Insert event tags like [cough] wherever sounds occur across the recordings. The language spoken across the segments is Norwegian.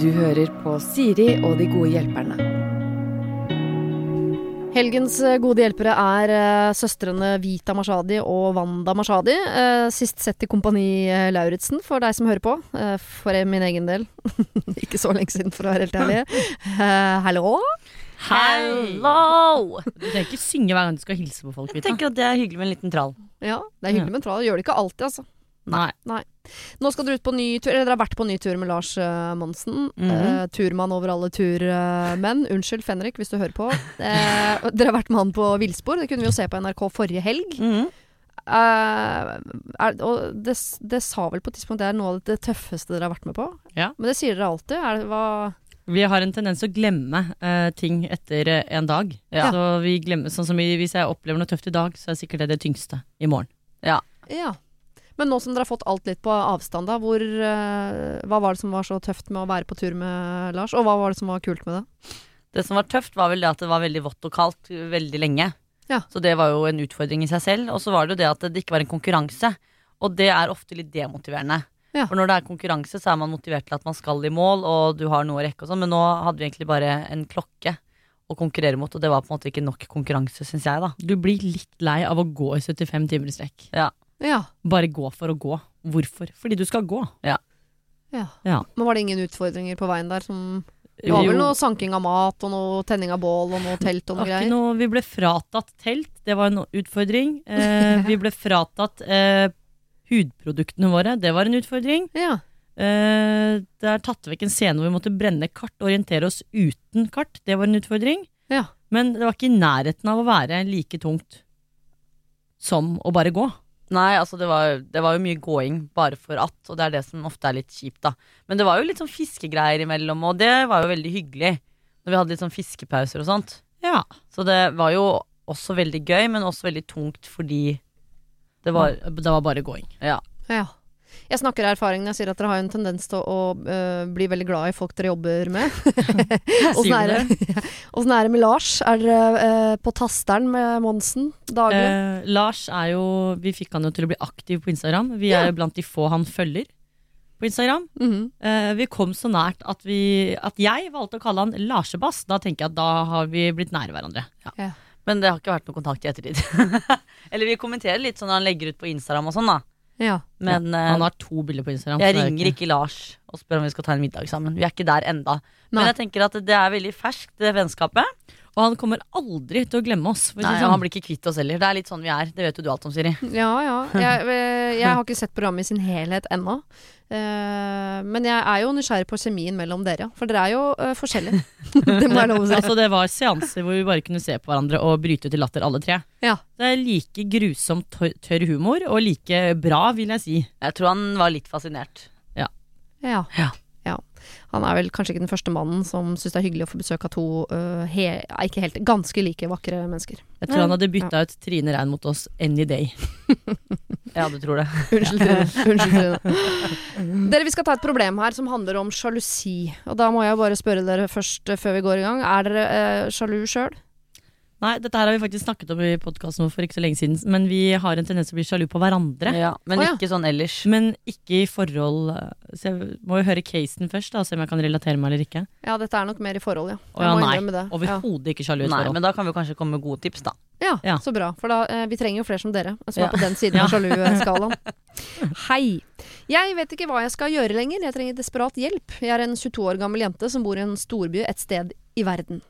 Du hører på Siri og de gode hjelperne. Helgens eh, gode hjelpere er eh, søstrene Vita Mashadi og Wanda Mashadi. Eh, sist sett i Kompani eh, Lauritzen, for deg som hører på. For min egen del. [laughs] Ikke så lenge siden, for å være helt ærlig. Hallo? hallo? Hello! Du trenger ikke synge hver gang du skal hilse på folk. Jeg Vita. tenker at det er hyggelig med en liten trall. Ja, det er hyggelig med en trall. Gjør det ikke alltid, altså. Nei. Nei. Nå skal dere ut på ny tur, eller dere har vært på ny tur med Lars uh, Monsen. Mm -hmm. uh, turmann over alle turmenn. Unnskyld, Fenrik, hvis du hører på. Eh, dere har vært med han på villspor. Det kunne vi jo se på NRK forrige helg. Mhm. Eh, er, og det, det sa vel på et tidspunkt det er noe av det tøffeste dere har vært med på. Ja. Men det sier dere alltid. Er, det- hva, Vi har en tendens til å glemme uh, ting etter uh, en dag. Ja. Så vi glemmer, sånn som vi, Hvis jeg opplever noe tøft i dag, så er sikkert det det tyngste i morgen. Ja. ja. Men nå som dere har fått alt litt på avstand, da, hvor, eh, hva var det som var så tøft med å være på tur med Lars? Og hva var det som var kult med det? Det som var tøft, var vel det at det var veldig vått og kaldt veldig lenge. Ja. Så det var jo en utfordring i seg selv. Og så var det jo det at det ikke var en konkurranse. Og det er ofte litt demotiverende. Ja. For når det er konkurranse, så er man motivert til at man skal i mål, og du har noe å rekke og sånn. Men nå hadde vi egentlig bare en klokke å konkurrere mot, og det var på en måte ikke nok konkurranse, syns jeg, da. Du blir litt lei av å gå i 75 timer i strekk. Ja. Bare gå for å gå. Hvorfor? Fordi du skal gå. ja. Ja. Men var det ingen utfordringer på veien der som Det var vel noe sanking av mat, og noe tenning av bål, og noe telt og noe greier? noe, vi ble fratatt telt, det var en utfordring. Eh, [laughs] vi ble fratatt eh, hudproduktene våre, det var en utfordring. Ja. Eh, det er tatt vekk en scene hvor vi måtte brenne kart og orientere oss uten kart, det var en utfordring. Ja. Men det var ikke i nærheten av å være like tungt som å bare gå. Nei, altså det var, det var jo mye gåing bare for at, og det er det som ofte er litt kjipt, da. Men det var jo litt sånn fiskegreier imellom, og det var jo veldig hyggelig. Når vi hadde litt sånn fiskepauser og sånt. Ja. Så det var jo også veldig gøy, men også veldig tungt fordi det var det var bare gåing. Ja. ja. Jeg snakker av erfaring når jeg sier at dere har en tendens til å uh, bli veldig glad i folk dere jobber med. Åssen er, er det [laughs] med Lars? Er dere uh, på tasteren med Monsen daglig? Uh, Lars er jo Vi fikk han jo til å bli aktiv på Instagram. Vi er jo blant de få han følger på Instagram. Mm -hmm. uh, vi kom så nært at, vi, at jeg valgte å kalle han Larsebass. Da tenker jeg at da har vi blitt nære hverandre. Ja. Men det har ikke vært noe kontakt i ettertid. [laughs] Eller vi kommenterer litt sånn når han legger ut på Instagram og sånn, da. Ja. Men ja. Han har to bilder på Instagram. jeg er ringer ikke Lars og spør om vi skal ta en middag sammen. Vi er ikke der enda. Nei. Men jeg tenker at det er veldig ferskt, det vennskapet. Og han kommer aldri til å glemme oss. Nei, sånn. han blir ikke kvitt oss heller. Det er litt sånn vi er. Det vet jo du alt om, Siri. Ja, ja. Jeg, øh, [laughs] jeg har ikke sett programmet i sin helhet ennå. Eh, men jeg er jo nysgjerrig på kjemien mellom dere. For dere er jo øh, forskjellige. [laughs] [laughs] det må jeg lov å si. Altså, det var seanser hvor vi bare kunne se på hverandre og bryte ut i latter, alle tre. Ja. Det er like grusomt tørr humor, og like bra, vil jeg si. Jeg tror han var litt fascinert. Ja. Ja. Ja. Han er vel kanskje ikke den første mannen som syns det er hyggelig å få besøk av to uh, he, ikke helt, ganske like vakre mennesker. Jeg tror han hadde bytta ut Trine Rein mot oss any day. [laughs] Ja, du tror det. [laughs] Unnskyld, Trine. Unnskyld, Trine. Dere, vi skal ta et problem her som handler om sjalusi. Og da må jeg bare spørre dere først før vi går i gang. Er dere uh, sjalu sjøl? Nei, dette her har vi faktisk snakket om i podkasten for ikke så lenge siden, men vi har en tendens til å bli sjalu på hverandre. Ja, men oh, ja. ikke sånn ellers. Men ikke i forhold eh, Så jeg må jo høre casen først, da, se om jeg kan relatere meg eller ikke. Ja, dette er nok mer i forhold, ja. Å ja, må nei. innrømme det. Ja. Overhodet ikke sjalu i forhold. Nei, men da kan vi kanskje komme med gode tips, da. Ja, Ja. så bra. For da, eh, vi trenger jo flere som dere, som Ja. er på den siden av [laughs] sjalu-skalaen. Hei. Jeg vet ikke hva jeg skal gjøre lenger. Jeg trenger desperat hjelp. Jeg er en 22 år gammel jente som bor i en storby et sted i verden.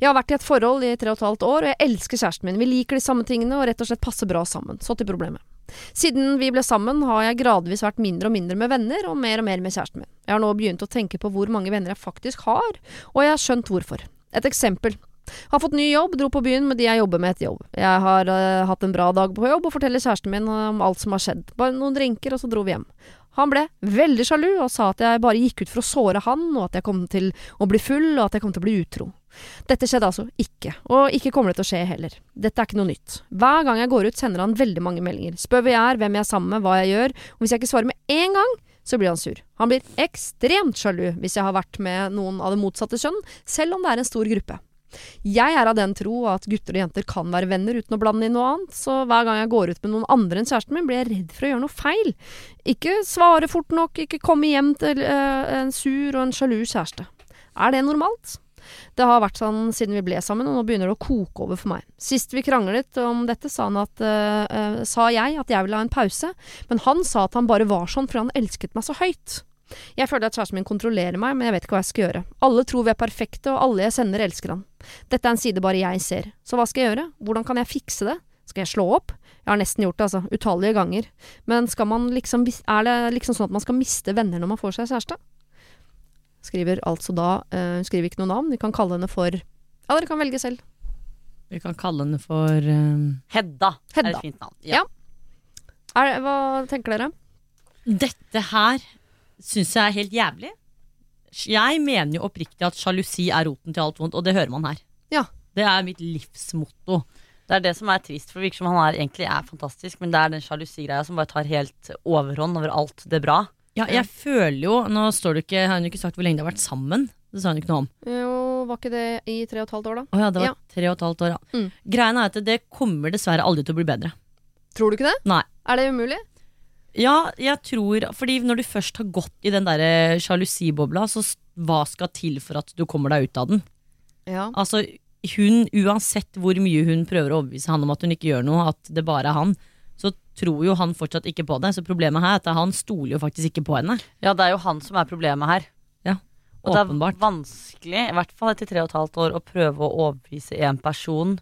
Jeg har vært i et forhold i tre og et halvt år, og jeg elsker kjæresten min. Vi liker de samme tingene og rett og slett passer bra sammen. Så til problemet. Siden vi ble sammen, har jeg gradvis vært mindre og mindre med venner, og mer og mer med kjæresten min. Jeg har nå begynt å tenke på hvor mange venner jeg faktisk har, og jeg har skjønt hvorfor. Et eksempel. Har fått ny jobb, dro på byen med de jeg jobber med etter jobb. Jeg har uh, hatt en bra dag på jobb og forteller kjæresten min om alt som har skjedd. Bare noen drinker, og så dro vi hjem. Han ble veldig sjalu og sa at jeg bare gikk ut for å såre han, og at jeg kom til å bli full, og at jeg kom til å bli utro. Dette skjedde altså ikke, og ikke kommer det til å skje heller. Dette er ikke noe nytt. Hver gang jeg går ut, sender han veldig mange meldinger. Spør hvor jeg er, hvem jeg er sammen med, hva jeg gjør, og hvis jeg ikke svarer med én gang, så blir han sur. Han blir ekstremt sjalu hvis jeg har vært med noen av det motsatte kjønn, selv om det er en stor gruppe. Jeg er av den tro at gutter og jenter kan være venner uten å blande inn noe annet, så hver gang jeg går ut med noen andre enn kjæresten min, blir jeg redd for å gjøre noe feil. Ikke svare fort nok, ikke komme hjem til eh, en sur og en sjalu kjæreste. Er det normalt? Det har vært sånn siden vi ble sammen, og nå begynner det å koke over for meg. Sist vi kranglet om dette, sa, at, eh, sa jeg at jeg ville ha en pause, men han sa at han bare var sånn fordi han elsket meg så høyt. Jeg føler at kjæresten min kontrollerer meg, men jeg vet ikke hva jeg skal gjøre. Alle tror vi er perfekte, og alle jeg sender, elsker han. Dette er en side bare jeg ser. Så hva skal jeg gjøre? Hvordan kan jeg fikse det? Skal jeg slå opp? Jeg har nesten gjort det, altså. Utallige ganger. Men skal man liksom Er det liksom sånn at man skal miste venner når man får seg kjæreste? Skriver altså da eh, Hun skriver ikke noe navn. Vi kan kalle henne for Ja, dere kan velge selv. Vi kan kalle henne for eh, Hedda, er Hedda. et fint navn. Ja. Er, hva tenker dere? Dette her syns jeg er helt jævlig. Jeg mener jo oppriktig at sjalusi er roten til alt vondt, og det hører man her. Ja. Det er mitt livsmotto. Det er det som er trist, for det virker som han er, egentlig er fantastisk, men det er den sjalusigreia som bare tar helt overhånd over alt det bra. Ja, jeg føler jo Nå står det ikke, har hun ikke sagt hvor lenge de har vært sammen. Det sa hun ikke noe om. Jo, var ikke det i tre og et halvt år, da? Å ja, det var Ja. tre og et halvt år, ja. Mm. Greia er at det kommer dessverre aldri til å bli bedre. Tror du ikke det? Nei. Er det umulig? Ja, jeg tror Fordi når du først har gått i den derre sjalusibobla, så hva skal til for at du kommer deg ut av den? Ja. Altså, hun, uansett hvor mye hun prøver å overbevise han om at hun ikke gjør noe, at det bare er han, så tror jo han fortsatt ikke på det. Så problemet her er at han stoler jo faktisk ikke på henne. Ja, det er jo han som er problemet her. Ja, Og det er vanskelig, i hvert fall etter tre og et halvt år, å prøve å overbevise en person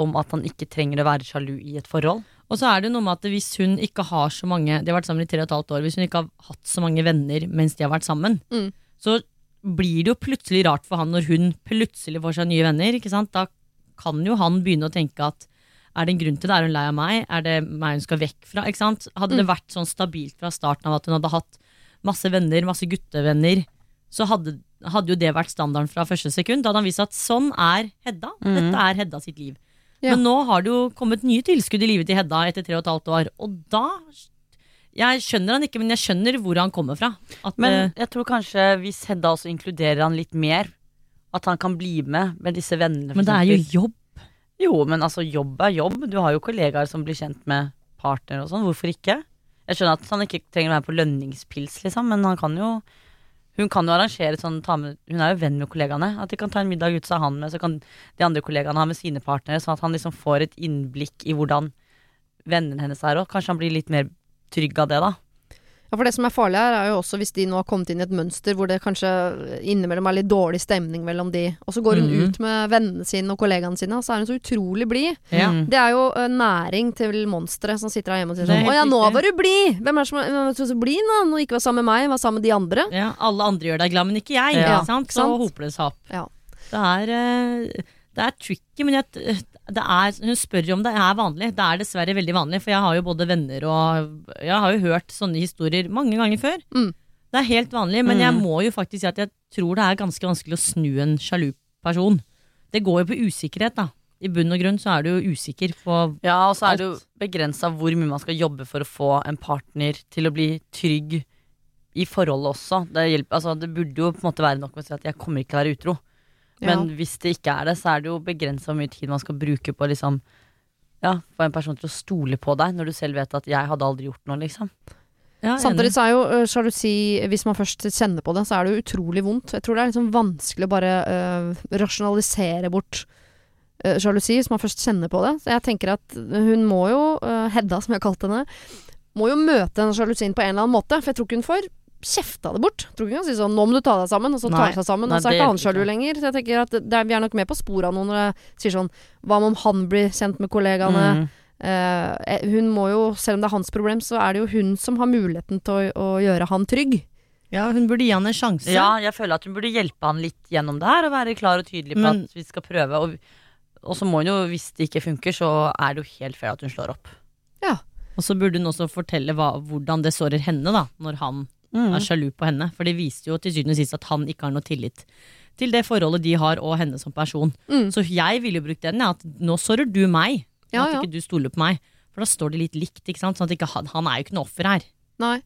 om at han ikke trenger å være sjalu i et forhold. Og så er det noe med at hvis hun ikke har så mange De har vært sammen i tre og et halvt år. Hvis hun ikke har hatt så mange venner mens de har vært sammen, Mm. så blir det jo plutselig rart for han når hun plutselig får seg nye venner. Ikke sant? Da kan jo han begynne å tenke at er det en grunn til det? Er hun lei av meg? Er det meg hun skal vekk fra? Ikke sant? Hadde det vært sånn stabilt fra starten av at hun hadde hatt masse venner, masse guttevenner, så hadde, hadde jo det vært standarden fra første sekund. Da hadde han vist at sånn er Hedda. Dette er Hedda sitt liv. Ja. Men nå har det jo kommet nye tilskudd i livet til Hedda etter tre og et halvt år, og da Jeg skjønner han ikke, men jeg skjønner hvor han kommer fra. At, Men eh, jeg tror kanskje hvis Hedda også inkluderer han litt mer, at han kan bli med med disse vennene. men det er jo jobb. Jo, men altså, jobb er jobb. Du har jo kollegaer som blir kjent med partner og sånn. Hvorfor ikke? Jeg skjønner at han ikke trenger å være på lønningspils, liksom, men han kan jo hun kan jo arrangere sånn med, Hun er jo venn med kollegaene. At de kan ta en middag ut, så han med, så kan de andre kollegaene ha med sine partnere. Sånn at han liksom får et innblikk i hvordan vennene hennes er òg. Kanskje han blir litt mer trygg av det, da. Ja, for det som er farlig her, er jo også hvis de nå har kommet inn i et mønster hvor det kanskje innimellom er litt dårlig stemning mellom de, og så går hun mm. ut med vennene sine og kollegaene sine, og så er hun så utrolig blid. Mm. Det er jo eh, næring til monsteret som sitter her hjemme og sier er sånn Å ja, nå var du blid! Hvem er det som er så blid nå? Nå ikke var sammen med meg, var sammen med de andre. Ja, alle andre gjør deg glad, men ikke jeg. Ja. Ikke sant? Så seg opp. Ja. Det er, eh, det er tricky, men jeg, er, hun spør om det er vanlig. Det er dessverre veldig vanlig, for jeg har jo både venner og Jeg har jo hørt sånne historier mange ganger før. Mm. Det er helt vanlig, men jeg Mm. må jo faktisk si at jeg tror det er ganske vanskelig å snu en sjalu person. Det går jo på usikkerhet, da. I bunn og grunn så er du jo usikker på Ja, og så er det jo begrensa hvor mye man skal jobbe for å få en partner til å bli trygg i forholdet også. Det, hjelper, altså, det burde jo på en måte være nok med å si at jeg kommer ikke til å være utro. Men hvis det ikke er det, så er det jo begrensa hvor mye tid man skal bruke på liksom ja, få en person til å stole på deg, når du selv vet at 'jeg hadde aldri gjort noe', liksom. ja, Samtidig så er jo uh, sjalusi Hvis man først kjenner på det, så er det jo utrolig vondt. Jeg tror det er liksom vanskelig å bare øh, rasjonalisere bort øh, sjalusi hvis man først kjenner på det. Så jeg tenker at hun må jo, øh, Hedda som jeg har kalt henne, må jo møte den sjalusien på en eller annen måte. For jeg tror ikke hun får kjefta det bort. Tror ikke kan si sånn 'nå må du ta deg sammen', og så tar han seg sammen. Nei, og så er ikke han sjalu lenger. Så jeg tenker at det er, vi er nok med på sporet av noen når jeg sier sånn 'hva om han blir kjent med kollegaene'? Mm. Eh, hun må jo, selv om det er hans problem, så er det jo hun som har muligheten til å, å gjøre han trygg. ja, hun burde gi han en sjanse. Ja, jeg føler at hun burde hjelpe han litt gjennom det her, og være klar og tydelig på Men- at vi skal prøve. Og, og så må hun jo, hvis det ikke funker, så er det jo helt fair at hun slår opp. Ja. Og så burde hun også fortelle hva, hvordan det sårer henne, da, når han Mm. er sjalu på henne. For det viste jo til syvende og sist at han ikke har noe tillit til det forholdet de har, og henne som person. Mm. Så jeg ville jo brukt den, ja, at nå sårer du meg, Ja, at ja. ikke du stoler på meg. For da står det litt likt, ikke sant. Sånn at ikke han, han er jo ikke noe offer her. Nei.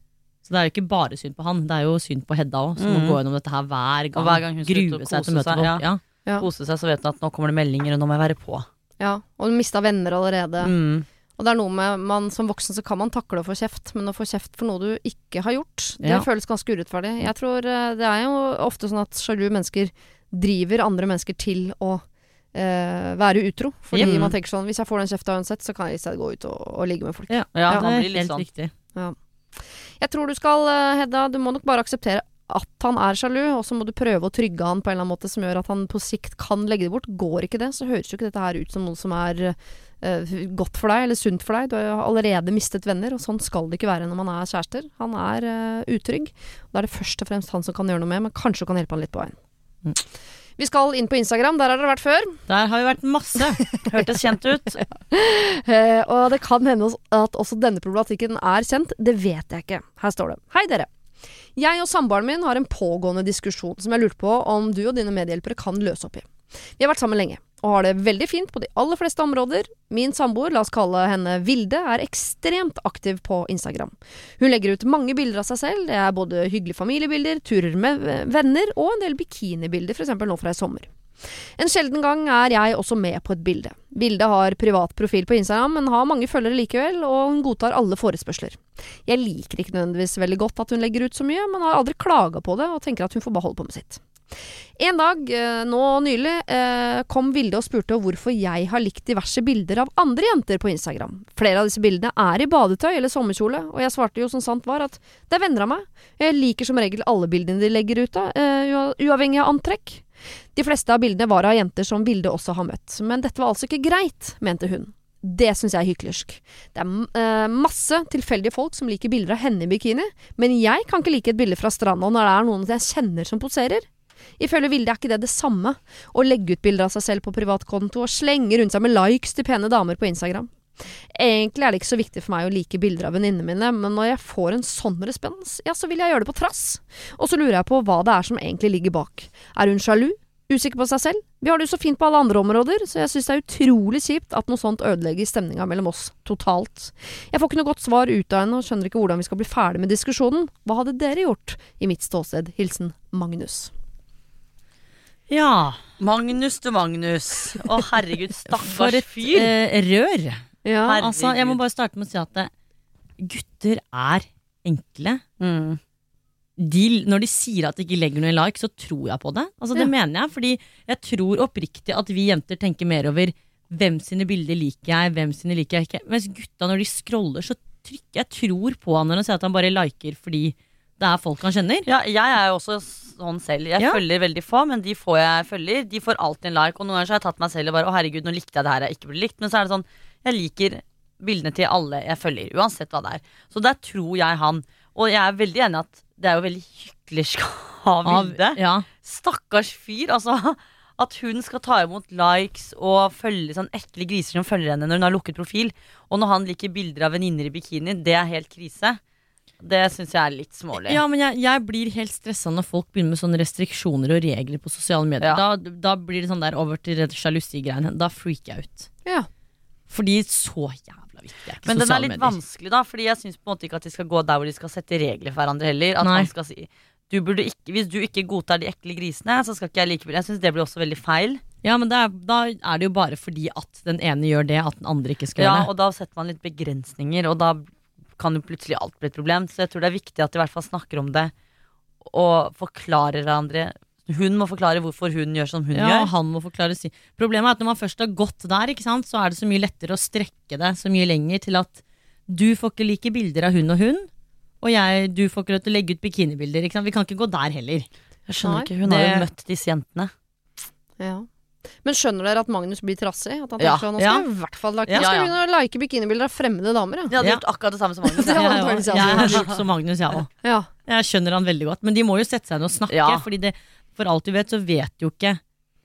Så det er jo ikke bare synd på han, det er jo synd på Hedda òg, som må Mm. gå gjennom dette her hver gang. Og hver gang hun Grue seg til å møte folk. ja. Ja. Ja. kose seg, så vet hun at nå kommer det meldinger, og nå må jeg være på. Ja, og hun mista venner allerede. Mm. Og det er noe med man, Som voksen så kan man takle å få kjeft, men å få kjeft for noe du ikke har gjort, det Ja. føles ganske urettferdig. Jeg tror eh, Det er jo ofte sånn at sjalu mennesker driver andre mennesker til å eh, være utro. Fordi mm. man tenker sånn Hvis jeg får den kjefta uansett, så kan jeg i stedet gå ut og, og ligge med folk. Ja, Ja, det er blir litt helt sånn. riktig. Jeg tror du skal, eh, Hedda, du må nok bare akseptere at han er sjalu, og så må du prøve å trygge han på en eller annen måte som gjør at han på sikt kan legge det bort. Går ikke det, så høres jo ikke dette her ut som noe som er eh, godt for deg eller sunt for deg. Du har allerede mistet venner, og sånn skal det ikke være når man er kjærester. Han er uh, utrygg. Da er det først og fremst han som kan gjøre noe med, men kanskje du kan hjelpe han litt på veien. Mm. Vi skal inn på Instagram, der har dere vært før. Der har vi vært masse. Hørtes kjent ut. [laughs] Eh, og det kan hende at også denne problematikken er kjent. Det vet jeg ikke. Her står det. Hei, dere. Jeg og samboeren min har en pågående diskusjon som jeg lurte på om du og dine medhjelpere kan løse opp i. Vi har vært sammen lenge, og har det veldig fint på de aller fleste områder. Min samboer, la oss kalle henne Vilde, er ekstremt aktiv på Instagram. Hun legger ut mange bilder av seg selv, det er både hyggelige familiebilder, turer med venner og en del bikinibilder, f.eks. nå fra i sommer. En sjelden gang er jeg også med på et bilde. Bildet har privat profil på Instagram, men har mange følgere likevel, og hun godtar alle forespørsler. Jeg liker ikke nødvendigvis veldig godt at hun legger ut så mye, men har aldri klaga på det, og tenker at hun får bare holde på med sitt. En dag, eh, nå nylig, eh, kom Vilde og spurte hvorfor jeg har likt diverse bilder av andre jenter på Instagram. Flere av disse bildene er i badetøy eller sommerkjole, og jeg svarte jo som sant var at det er venner av meg. Jeg liker som regel alle bildene de legger ut av, eh, uavhengig av antrekk. De fleste av bildene var av jenter som Vilde også har møtt, men dette var altså ikke greit, mente hun. Det syns jeg er hyklersk. Det er masse tilfeldige folk som liker bilder av henne i bikini, men jeg kan ikke like et bilde fra stranda når det er noen jeg kjenner som poserer. Ifølge Vilde er ikke det det samme å legge ut bilder av seg selv på privatkonto og slenge rundt seg med likes til pene damer på Instagram. Egentlig er det ikke så viktig for meg å like bilder av venninnene mine, men når jeg får en sånn respons, ja, så vil jeg gjøre det på trass. Og så lurer jeg på hva det er som egentlig ligger bak. Er hun sjalu? Usikker på seg selv? Vi har det jo så fint på alle andre områder, så jeg synes det er utrolig kjipt at noe sånt ødelegger stemninga mellom oss totalt. Jeg får ikke noe godt svar ut av henne og skjønner ikke hvordan vi skal bli ferdig med diskusjonen. Hva hadde dere gjort? I mitt ståsted. Hilsen Magnus. Ja, Magnus du Magnus. Å herregud, [laughs] for stakkars et fyr. eh, rør. Ja. Altså, jeg må bare starte med å si at eh, gutter er enkle. Mm. De, når de sier at de ikke legger noe i like, så tror jeg på det. Altså, det Ja. mener jeg, fordi jeg tror oppriktig at vi jenter tenker mer over hvem sine bilder liker jeg, hvem sine liker jeg ikke. Mens gutta, når de scroller, så trykker jeg tror på han når han sier at han bare liker fordi det er folk han kjenner. Ja, jeg er jo også sånn selv. Jeg Ja. følger veldig få, men de få jeg følger, de får alltid en like. Og noen ganger så har jeg tatt meg selv og bare Å, herregud, nå likte jeg det her jeg ikke burde likt. Men så er det sånn, jeg liker bildene til alle jeg følger, uansett hva det er. Så der tror jeg han. Og jeg er veldig enig i at det er jo veldig hyklersk [laughs] av Vilde. ja. Stakkars fyr. Altså, [laughs] at hun skal ta imot likes og følge sånn ekle griser som følger henne når hun har lukket profil. Og når han liker bilder av venninner i bikini, det er helt krise. Det syns jeg er litt smålig. Ja, men jeg, jeg blir helt stressa når folk begynner med sånne restriksjoner og regler på sosiale medier. Ja. Da, da blir det sånn der over til sjalusigreiene. Da freaker jeg ut. Ja. Fordi så jævla viktig er ikke Men den er litt medier. vanskelig, da. Fordi jeg syns på en måte ikke at de skal gå der hvor de skal sette regler for hverandre heller. At Nei. man skal si du burde ikke, Hvis du ikke godtar de ekle grisene, så skal ikke jeg likevel. Jeg syns det blir også veldig feil. Ja, men det er, da er det jo bare fordi at den ene gjør det, at den andre ikke skal Ja, gjøre det. Ja, Og da setter man litt begrensninger, og da kan jo plutselig alt bli et problem. Så jeg tror det er viktig at de i hvert fall snakker om det og forklarer hverandre. Hun må forklare hvorfor hun gjør som hun Ja, gjør. han må forklare si. Problemet er at når man først har gått der, ikke sant, så er det så mye lettere å strekke det så mye lenger til at du får ikke like bilder av hun og hun, og jeg, du får ikke lov til å legge ut bikinibilder. Vi kan ikke gå der heller. Jeg skjønner Nei, ikke, Hun har jo møtt disse jentene. Ja. Men skjønner dere at Magnus blir trassig? At han Ja. tenker sånn, nå skal Ja. jeg i hvert fall like, Ja, ja. begynne å like bikinibilder av fremmede damer. Ja. Jeg hadde Ja. gjort akkurat det samme som Magnus. [laughs] Ja, jeg, antageligvis, jeg, jeg er gjort som Magnus, jeg òg. Ja. Jeg skjønner han veldig godt. Men de må jo sette seg ned og snakke, Ja. Fordi det, for alt du vet, så vet jo ikke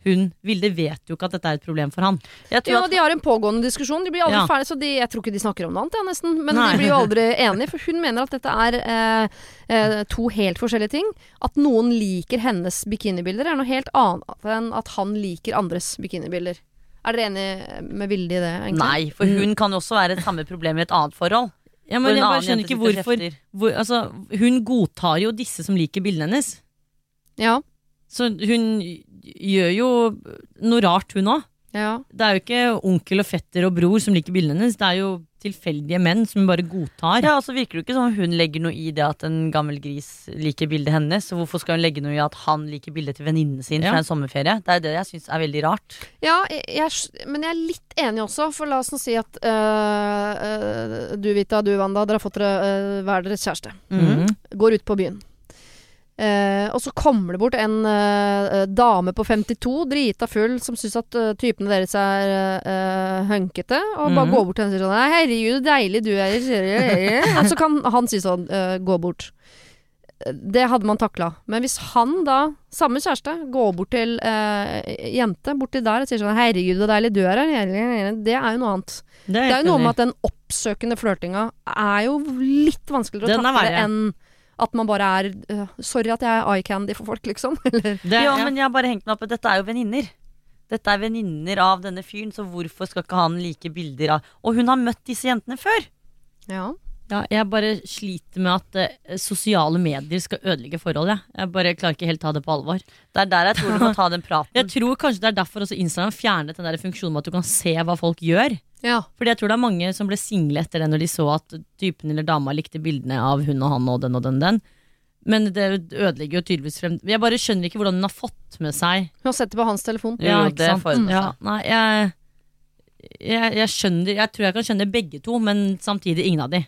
hun Vilde vet jo ikke at dette er et problem for han. Jeg tror Ja, at de har en pågående diskusjon. De blir aldri Ja. ferdige, så de, jeg tror ikke de snakker om noe annet, ja, nesten. Men Nei. de blir jo [laughs] aldri enige, for hun mener at dette er eh, eh, to helt forskjellige ting. At noen liker hennes bikinibilder, er noe helt annet enn at han liker andres bikinibilder. Er dere enig med Vilde i det? egentlig? Nei, for hun kan jo også være et samme problem i et annet forhold. Ja, men jeg bare skjønner ikke hvorfor hvor, altså, Hun godtar jo disse som liker bildene hennes. Ja. Så hun gjør jo noe rart, hun òg. Ja. Det er jo ikke onkel og fetter og bror som liker bildene hennes, det er jo tilfeldige menn som hun bare godtar. Ja, altså virker det ikke som om hun legger noe i det at en gammel gris liker bildet hennes. Så hvorfor skal hun legge noe i at han liker bildet til venninnen sin Ja. fra en sommerferie? Det er det jeg syns er veldig rart. Ja, jeg, jeg, men jeg er litt enig også, for la oss nå si at øh, øh, du Vita, du Wanda, dere har fått dere øh, hver deres kjæreste. Mhm. Går ut på byen. Eh, og så kommer det bort en eh, dame på 52, drita full, som syns at uh, typene deres er uh, hønkete, og bare Mhm. går bort til henne og sier sånn 'Herregud, deilig du er'. [laughs] og så kan han si sånn, uh, gå bort. Det hadde man takla. Men hvis han da, samme kjæreste, går bort til eh, jente borti der og sier sånn 'Herregud, så deilig du er', her', det er jo noe annet. Det Det er, er jo noe med at den oppsøkende flørtinga er jo litt vanskeligere å er takle enn at man bare er uh, Sorry at jeg er eye candy for folk, liksom. [laughs] Eller det, ja, ja. men jeg har bare hengt meg opp i dette er jo venninner. Dette er venninner av denne fyren, så hvorfor skal ikke han like bilder av Og hun har møtt disse jentene før! Ja. Ja, jeg bare sliter med at uh, sosiale medier skal ødelegge forhold. Jeg. jeg bare klarer ikke helt ta det på alvor. Det er der jeg tror du må [laughs] ta den praten. Jeg tror kanskje det er derfor også Instagram fjernet den der funksjonen med at du kan se hva folk gjør. Ja. Fordi jeg tror det er mange som ble single etter det når de så at typen eller dama likte bildene av hun og han og den og den den. Men det ødelegger jo tydeligvis frem Jeg bare skjønner ikke hvordan hun har fått med seg Hun har sett det på hans telefon. Ja, jo, ikke det sant? får hun med Ja, seg. nei, jeg, jeg, jeg skjønner Jeg tror jeg kan skjønne begge to, men samtidig ingen av de.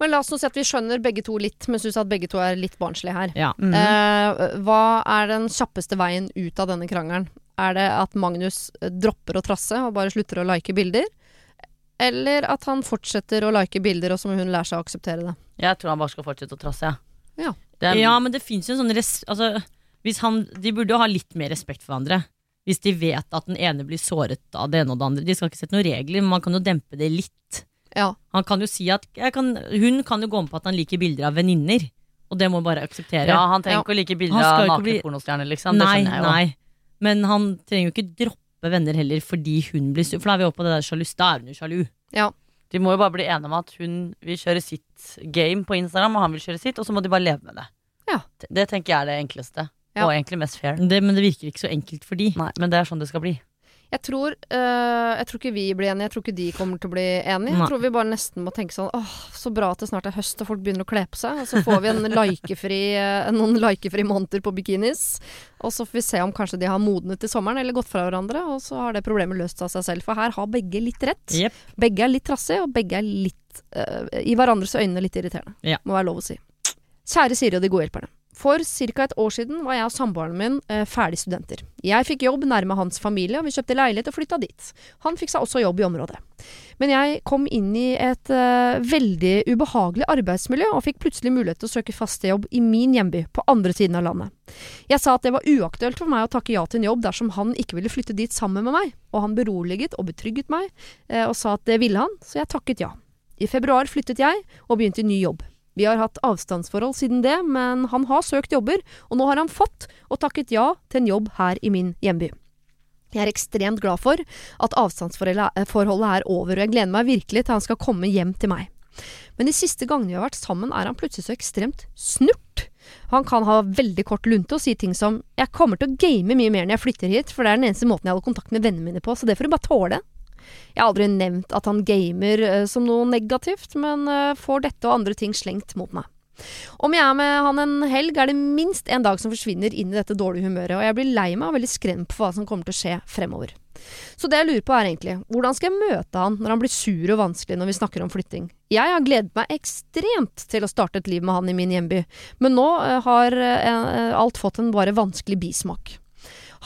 Men la oss nå si at vi skjønner begge to litt, men syns at begge to er litt barnslige her. Ja. Mhm. Eh, hva er den kjappeste veien ut av denne krangelen? Er det at Magnus dropper å trasse og bare slutter å like bilder? Eller at han fortsetter å like bilder, og så må hun lære seg å akseptere det? Jeg tror han bare skal fortsette å trasse, ja. Ja. Er, Ja, men det fins jo en sånn res altså, hvis han, De burde jo ha litt mer respekt for hverandre. Hvis de vet at den ene blir såret av det ene og det andre. De skal ikke sette noen regler, men man kan jo dempe det litt. Ja. Han kan jo si at jeg kan, Hun kan jo gå med på at han liker bilder av venninner, og det må hun bare akseptere. ja, han trenger Ja. ikke å like bilder av nakne bli- pornostjerner, liksom. Det nei, skjønner jeg jo. nei. Men han trenger jo ikke droppe venner heller fordi hun blir sur. For da er vi oppe på det der sjalus. Da er hun jo sjalu. Ja. De må jo bare bli enige om at hun vil kjøre sitt game på Instagram, og han vil kjøre sitt, og så må de bare leve med det. Ja. Det, det tenker jeg er det enkleste, Ja. og egentlig mest fair. Det, men det virker ikke så enkelt for de. Nei, men det er sånn det skal bli. Jeg tror, øh, jeg tror ikke vi blir enige, jeg tror ikke de kommer til å bli enige. Jeg tror vi bare nesten må tenke sånn åh, så bra at det snart er høst og folk begynner å kle på seg. Og så får vi en [laughs] likefri, øh, noen likefri måneder på bikinis. Og så får vi se om kanskje de har modnet til sommeren eller gått fra hverandre. Og så har det problemet løst av seg selv. For her har begge litt rett. Yep. Begge er litt trassige, og begge er litt øh, i hverandres øyne litt irriterende. Ja. Må være lov å si. Kjære Siri og de gode hjelperne. For ca. et år siden var jeg og samboeren min eh, ferdig studenter. Jeg fikk jobb nærme hans familie, og vi kjøpte leilighet og flytta dit. Han fikk seg også jobb i området. Men jeg kom inn i et eh, veldig ubehagelig arbeidsmiljø, og fikk plutselig mulighet til å søke faste jobb i min hjemby, på andre siden av landet. Jeg sa at det var uaktuelt for meg å takke ja til en jobb dersom han ikke ville flytte dit sammen med meg, og han beroliget og betrygget meg, eh, og sa at det ville han, så jeg takket ja. I februar flyttet jeg, og begynte i ny jobb. Vi har hatt avstandsforhold siden det, men han har søkt jobber, og nå har han fått og takket ja til en jobb her i min hjemby. Jeg er ekstremt glad for at avstandsforholdet er over, og jeg gleder meg virkelig til han skal komme hjem til meg. Men de siste gangene vi har vært sammen, er han plutselig så ekstremt snurt. Han kan ha veldig kort lunte og si ting som 'jeg kommer til å game mye mer når jeg flytter hit', for det er den eneste måten jeg holder kontakt med vennene mine på, så det får du bare tåle. Jeg har aldri nevnt at han gamer eh, som noe negativt, men eh, får dette og andre ting slengt mot meg. Om jeg er med han en helg, er det minst en dag som forsvinner inn i dette dårlige humøret, og jeg blir lei meg og veldig skremt på hva som kommer til å skje fremover. Så det jeg lurer på er egentlig, hvordan skal jeg møte han når han blir sur og vanskelig når vi snakker om flytting? Jeg har gledet meg ekstremt til å starte et liv med han i min hjemby, men nå eh, har alt fått en bare vanskelig bismak.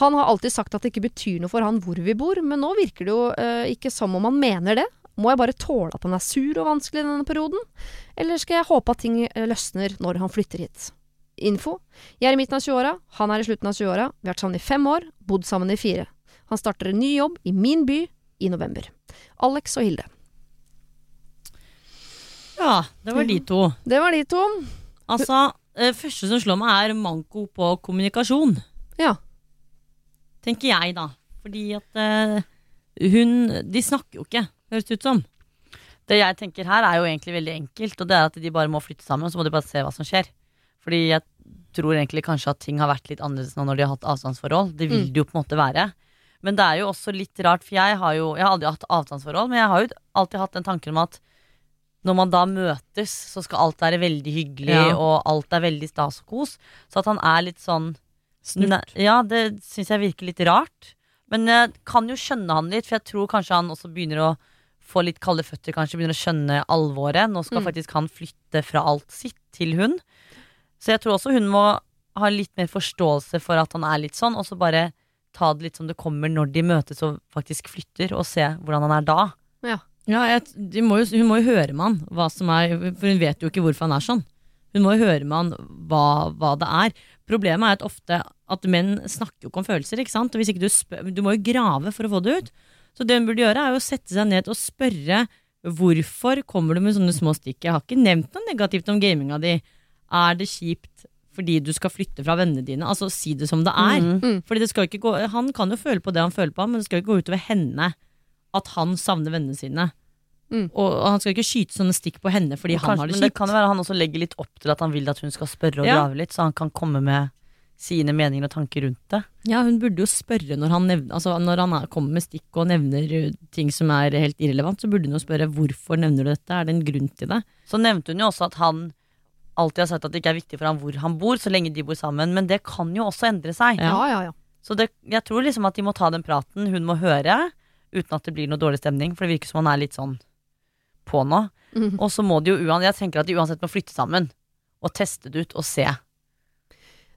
Han har alltid sagt at det ikke betyr noe for han hvor vi bor, men nå virker det jo eh, ikke som om han mener det. Må jeg bare tåle at han er sur og vanskelig i denne perioden? Eller skal jeg håpe at ting eh, løsner når han flytter hit? Info. Jeg er i midten av 20-åra, han er i slutten av 20-åra. Vi har vært sammen i fem år, bodd sammen i fire. Han starter en ny jobb i min by i november. Alex og Hilde. Ja, det var de to. [laughs] Det var de to. Altså, det første som slår meg, er manko på kommunikasjon. Ja. Tenker jeg, da. Fordi at uh, hun De snakker jo ikke, høres det ut som. Det jeg tenker her er jo egentlig veldig enkelt, og det er at de bare må flytte sammen, så må de bare se hva som skjer. Fordi jeg, tror egentlig kanskje at ting har vært litt annerledes nå når de har hatt avstandsforhold. Det vil Mm. det jo på en måte være. Men det er jo også litt rart, for jeg har jo Jeg har aldri hatt avstandsforhold, men jeg har jo alltid hatt den tanken om at når man da møtes, så skal alt være veldig hyggelig, Ja. og alt er veldig stas og kos. Så at han er litt sånn Snurt. Ne Ja, det syns jeg virker litt rart. Men jeg kan jo skjønne han litt, for jeg tror kanskje han også begynner å få litt kalde føtter, kanskje begynner å skjønne alvoret. Nå skal Mm. faktisk han flytte fra alt sitt til hun. Så jeg tror også hun må ha litt mer forståelse for at han er litt sånn, og så bare ta det litt som det kommer når de møtes og faktisk flytter, og se hvordan han er da. Ja, jeg, de må jo, hun må jo høre med han, hva som er, for hun vet jo ikke hvorfor han er sånn. Hun må jo høre med han hva, hva det er. Problemet er at ofte at menn snakker jo ikke om følelser, ikke sant? Og hvis ikke du, spør, du må jo grave for å få det ut. Så det hun burde gjøre, er jo å sette seg ned og spørre hvorfor kommer du med sånne små stikk. Jeg har ikke nevnt noe negativt om gaminga di. Er det kjipt fordi du skal flytte fra vennene dine? Altså, si det som det er. Mm. Mm. Fordi det skal ikke gå, Han kan jo føle på det han føler på, men det skal jo ikke gå utover henne at han savner vennene sine. Mm. Og, han skal ikke skyte sånne stikk på henne fordi han har det men det kjipt. kan jo være han også legger litt opp til at han vil at hun skal spørre og Ja. grave litt, så han kan komme med sine meninger og tanker rundt det. Ja, hun burde jo spørre når han, nevner, altså når han er, kommer med stikk og nevner uh, ting som er helt irrelevant, så burde hun jo spørre hvorfor nevner du dette, er det en grunn til det? Så nevnte hun jo også at han alltid har sagt at det ikke er viktig for ham hvor han bor, så lenge de bor sammen, men det kan jo også endre seg. Ja. Ja, ja, ja. Så det, jeg tror liksom at de må ta den praten, hun må høre, uten at det blir noe dårlig stemning, for det virker som han er litt sånn på nå. Mm. Og så må de jo uansett, jeg tenker at de uansett må flytte sammen, og teste det ut og se.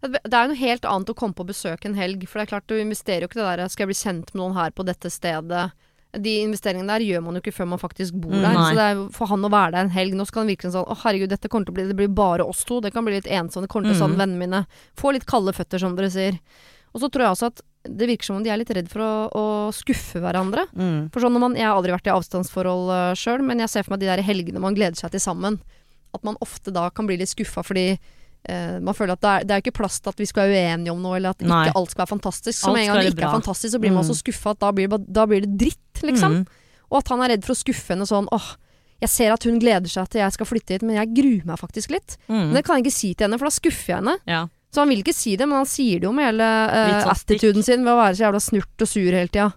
Det er jo noe helt annet å komme på besøk en helg. For det er klart, du investerer jo ikke det der 'skal jeg bli kjent med noen her på dette stedet'. De investeringene der gjør man jo ikke før man faktisk bor Mm, der. nei. Så det er for han å være der en helg Nå skal han virke sånn 'Å, herregud, dette kommer til å bli Det blir bare oss to'. Det kan bli litt ensomt. Det kommer til å Mm. savne vennene mine. Få litt kalde føtter, som dere sier. Og så tror jeg også at det virker som om de er litt redd for å, å skuffe hverandre. Mm. For sånn når man, Jeg har aldri vært i avstandsforhold uh, sjøl, men jeg ser for meg de der helgene man gleder seg til sammen. At man ofte da kan bli litt skuffa fordi eh, man føler at det er, det er ikke plass til at vi skal være uenige om noe, eller at Nei. ikke alt skal være fantastisk. Så med en gang det ikke ikke er fantastisk, så blir man Mm. så skuffa at da blir, det da blir det dritt, liksom. Mm. Og at han er redd for å skuffe henne sånn åh, jeg ser at hun gleder seg til jeg skal flytte hit, men jeg gruer meg faktisk litt. Mm. Men det kan jeg ikke si til henne, for da skuffer jeg henne. Ja. Så han vil ikke si det, men han sier det jo med hele eh, stikk. attituden sin ved å være så jævla snurt og sur hele tida.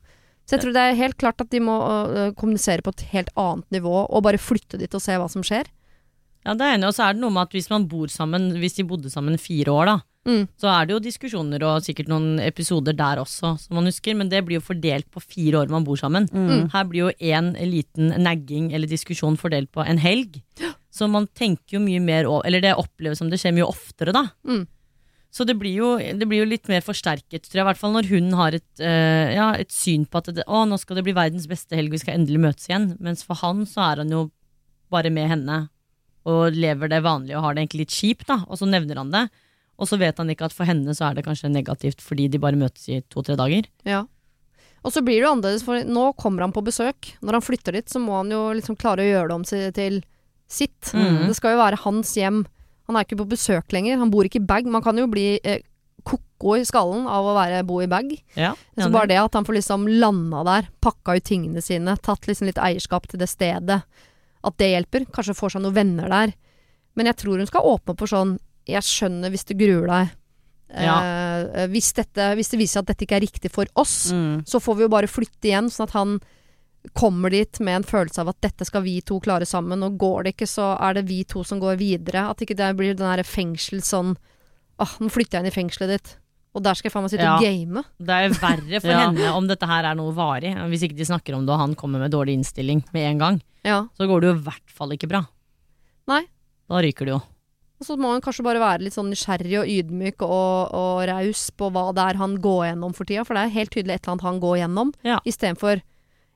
Så jeg tror det er helt klart at de må uh, kommunisere på et helt annet nivå, og bare flytte dit og se hva som skjer. Ja, det er enig. Og så er det noe med at hvis man bor sammen, hvis de bodde sammen fire år, da, Mm. så er det jo diskusjoner og sikkert noen episoder der også, som man husker, men det blir jo fordelt på fire år man bor sammen. Mm. Her blir jo en liten nagging eller diskusjon fordelt på en helg. Så man tenker jo mye mer over Eller det oppleves som det skjer mye oftere, da. Mm. Så det blir, jo, det blir jo litt mer forsterket, tror jeg, i hvert fall når hun har et, eh, ja, et syn på at det, å, nå skal det bli verdens beste helg, vi skal endelig møtes igjen. Mens for han så er han jo bare med henne og lever det vanlige og har det egentlig litt kjipt, da. Og så nevner han det. Og så vet han ikke at for henne så er det kanskje negativt fordi de bare møtes i to-tre dager. Ja. Og så blir det jo annerledes, for nå kommer han på besøk. Når han flytter dit, så må han jo liksom klare å gjøre det om til sitt. Mm. Det skal jo være hans hjem. Han er ikke på besøk lenger. Han bor ikke i bag. Man kan jo bli eh, ko-ko i skallen av å være, bo i bag. Ja, Så bare det at han får liksom landa der, pakka ut tingene sine, tatt liksom litt eierskap til det stedet, at det hjelper. Kanskje får seg noen venner der. Men jeg tror hun skal åpne opp for sånn Jeg skjønner hvis du gruer deg. Eh, hvis, dette, hvis det viser seg at dette ikke er riktig for oss, Mm. så får vi jo bare flytte igjen, sånn at han kommer dit med en følelse av at dette skal vi to klare sammen, og går det ikke, så er det vi to som går videre. At ikke det blir den derre fengsel sånn Åh, nå flytter jeg inn i fengselet ditt, og der skal jeg faen meg sitte Ja. og game. Det er verre for [laughs] Ja. henne om dette her er noe varig. Hvis ikke de snakker om det og han kommer med dårlig innstilling med en gang, Ja. så går det jo i hvert fall ikke bra. Nei. Da ryker det jo. Og så må han kanskje bare være litt sånn nysgjerrig og ydmyk og, og raus på hva det er han går gjennom for tida, for det er helt tydelig et eller annet han går gjennom, Ja. istedenfor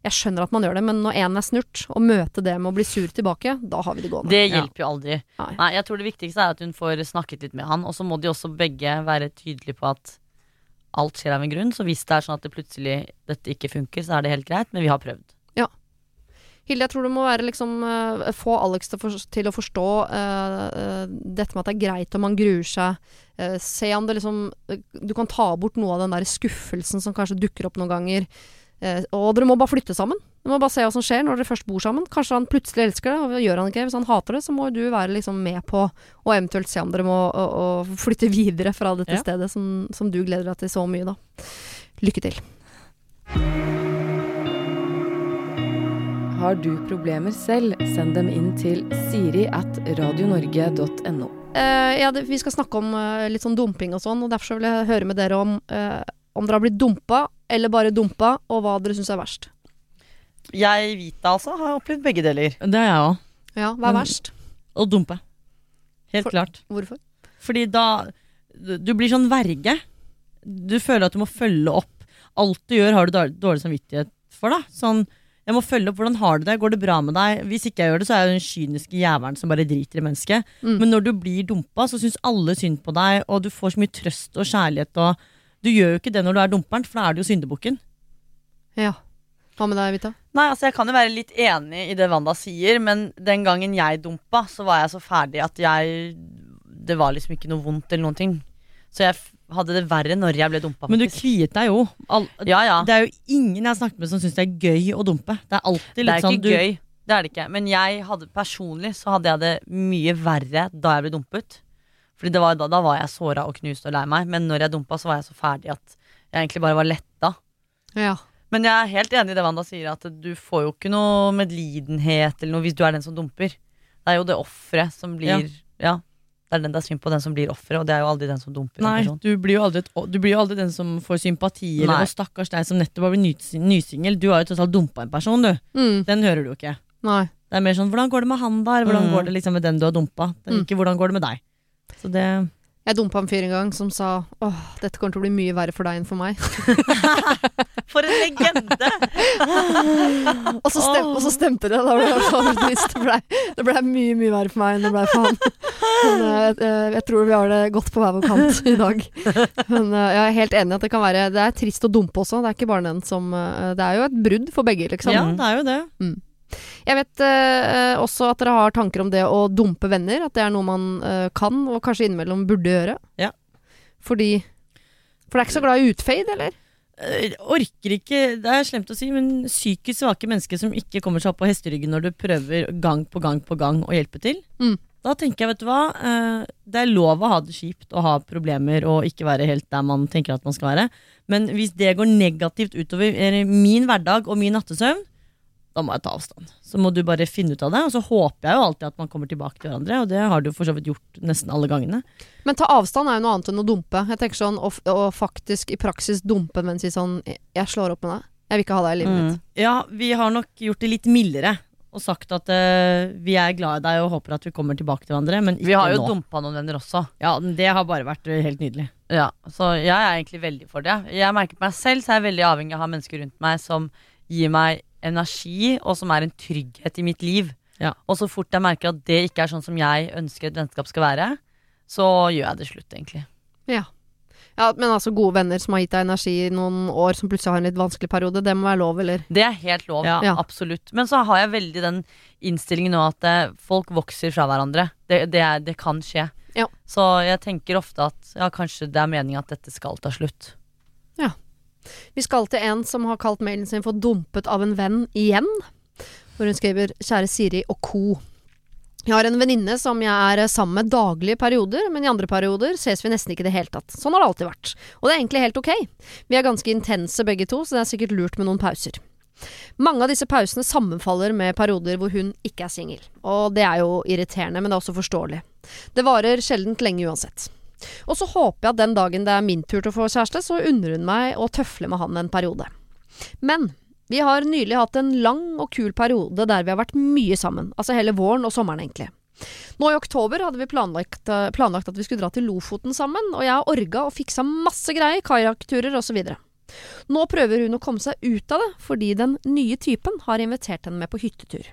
Jeg skjønner at man gjør det, men når en er snurt, og møte det med å bli sur tilbake, da har vi det gående. Det Ja. hjelper jo aldri. Nei. Nei, jeg tror det viktigste er at hun får snakket litt med han, og så må de også begge være tydelige på at alt skjer av en grunn. Så hvis det er sånn at det plutselig dette ikke funker, så er det helt greit, men vi har prøvd. Hilde, jeg tror du må være liksom eh, Få Alex til, for, til å forstå uh, uh, dette med at det er greit om man gruer seg. Uh, se om det liksom Du kan ta bort noe av den der skuffelsen som kanskje dukker opp noen ganger. Eh, og dere må bare flytte sammen. Du må bare se hva som skjer når dere først bor sammen. Kanskje han plutselig elsker det, og gjør han ikke. det. Hvis han hater det, så må du være liksom med på å eventuelt se om dere må å, å flytte videre fra dette Ja. stedet som, som du gleder deg til så mye, da. Lykke til. Har du problemer selv, send dem inn til siri at radionorge.no. Uh, ja, det, vi skal snakke om uh, litt sånn dumping og sånn, og derfor så vil jeg høre med dere om eh, om dere har blitt dumpa, eller bare dumpa, og hva dere syns er verst. Jeg, Vita, altså, har opplevd begge deler. Det har jeg òg. Ja, hva er Men- verst? Å dumpe. Helt For- klart. Hvorfor? Fordi da Du blir sånn verge. Du føler at du må følge opp. Alt du gjør, har du dårlig, dårlig samvittighet for. da Sånn, Jeg må følge opp. Hvordan har du det? Går det bra med deg? Hvis ikke jeg gjør det, så er jeg den kyniske jævelen som bare driter i mennesket. Mm. Men når du blir dumpa, så syns alle synd på deg, og du får så mye trøst og kjærlighet. Og du gjør jo ikke det når du er dumperen, for da er du jo syndebukken. Ja. Hva med deg, Vita? Nei, altså Jeg kan jo være litt enig i det Wanda sier, men den gangen jeg dumpa, så var jeg så ferdig at jeg Det var liksom ikke noe vondt eller noen ting. Så jeg hadde det verre når jeg ble dumpa. Men du kviet deg jo. All, Ja, ja. Det er jo ingen jeg har snakket med som syns det er gøy å dumpe. Det er alltid litt Det er sånn ikke du, gøy. Det er det ikke. Men jeg hadde personlig så hadde jeg det mye verre da jeg ble dumpet. Fordi det var, da, da var jeg såra og knust og lei meg. Men når jeg dumpa, så var jeg så ferdig at jeg egentlig bare var letta. Ja. Men jeg er helt enig i det Wanda sier, at du får jo ikke noe medlidenhet eller noe hvis du er den som dumper. Det er jo det offeret som blir ja. Det er den det er synd på, den som blir offeret, og det er jo aldri den som dumper. Nei, du blir, jo aldri et, du blir jo aldri den som får sympati. Eller Nei. «Å, stakkars deg som nettopp har blitt nysingel. Du har jo tross alt dumpa en person, du. Mm. Den hører du jo ikke. Nei. Det er mer sånn 'hvordan går det med han der'? Hvordan Mm. går det liksom med den du har dumpa? Det er Mm. ikke 'hvordan går det med deg'? Så det Jeg dumpa en fyr en gang som sa åh, dette kommer til å bli mye verre for deg enn for meg. [laughs] For en legende! og, så stem, og så stemte det. Da ble jeg så trist. Det ble, ble mye, mye verre for meg enn det ble for han. Men eh, eh, jeg tror vi har det godt på hver vår kant i dag. Men eh, jeg er helt enig i at det kan være Det er trist å dumpe også. Det er ikke bare den som Det er jo et brudd for begge, liksom. Ja, det er jo det. Jeg vet eh, også at dere har tanker om det å dumpe venner. At det er noe man eh, kan, og kanskje innimellom burde gjøre. Ja. Fordi For det er ikke så glad i utfade, eller? Eh, orker ikke Det er slemt å si, men psykisk svake mennesker som ikke kommer seg opp på hesteryggen når du prøver gang på gang på gang å hjelpe til. Mm. Da tenker jeg, vet du hva, eh, det er lov å ha det kjipt og ha problemer og ikke være helt der man tenker at man skal være. Men hvis det går negativt utover eh, min hverdag og min nattesøvn, da må jeg ta avstand. Så må du bare finne ut av det. Og så håper jeg jo alltid at man kommer tilbake til hverandre, og det har du for så vidt gjort nesten alle gangene. Men ta avstand er jo noe annet enn å dumpe. Jeg tenker sånn, Å å faktisk i praksis dumpe, men si sånn Jeg slår opp med deg. Jeg vil ikke ha deg i livet Mm. mitt. Ja, vi har nok gjort det litt mildere. Og sagt at uh, vi er glad i deg og håper at vi kommer tilbake til hverandre. Men ikke nå. Vi har jo nå. dumpa noen venner også. Ja, Det har bare vært eh, helt nydelig. Ja, så jeg er egentlig veldig for det. Jeg merker på meg selv, så er jeg veldig avhengig av å ha mennesker rundt meg som gir meg energi, og som er en trygghet i mitt liv. Ja. Og så fort jeg merker at det ikke er sånn som jeg ønsker et vennskap skal være, så gjør jeg det slutt, egentlig. Ja. ja. Men altså gode venner som har gitt deg energi i noen år, som plutselig har en litt vanskelig periode, det må være lov, eller? Det er helt lov. Ja. Absolutt. Men så har jeg veldig den innstillingen nå at eh, folk vokser fra hverandre. Det, det, er, det kan skje. Ja. Så jeg tenker ofte at ja, kanskje det er meningen at dette skal ta slutt. Vi skal til en som har kalt mailen sin for 'dumpet av en venn igjen'. Hvor hun skriver 'Kjære Siri og co'. Jeg har en venninne som jeg er sammen med daglige perioder, men i andre perioder ses vi nesten ikke i det hele tatt. Sånn har det alltid vært. Og det er egentlig helt ok. Vi er ganske intense begge to, så det er sikkert lurt med noen pauser. Mange av disse pausene sammenfaller med perioder hvor hun ikke er singel. Og det er jo irriterende, men det er også forståelig. Det varer sjeldent lenge uansett. Og så håper jeg at den dagen det er min tur til å få kjæreste, så unner hun meg å tøfle med han en periode. Men vi har nylig hatt en lang og kul periode der vi har vært mye sammen. Altså hele våren og sommeren, egentlig. Nå i oktober hadde vi planlagt, eh, planlagt at vi skulle dra til Lofoten sammen, og jeg har orga og fiksa masse greier, kajakkturer osv. Nå prøver hun å komme seg ut av det, fordi den nye typen har invitert henne med på hyttetur.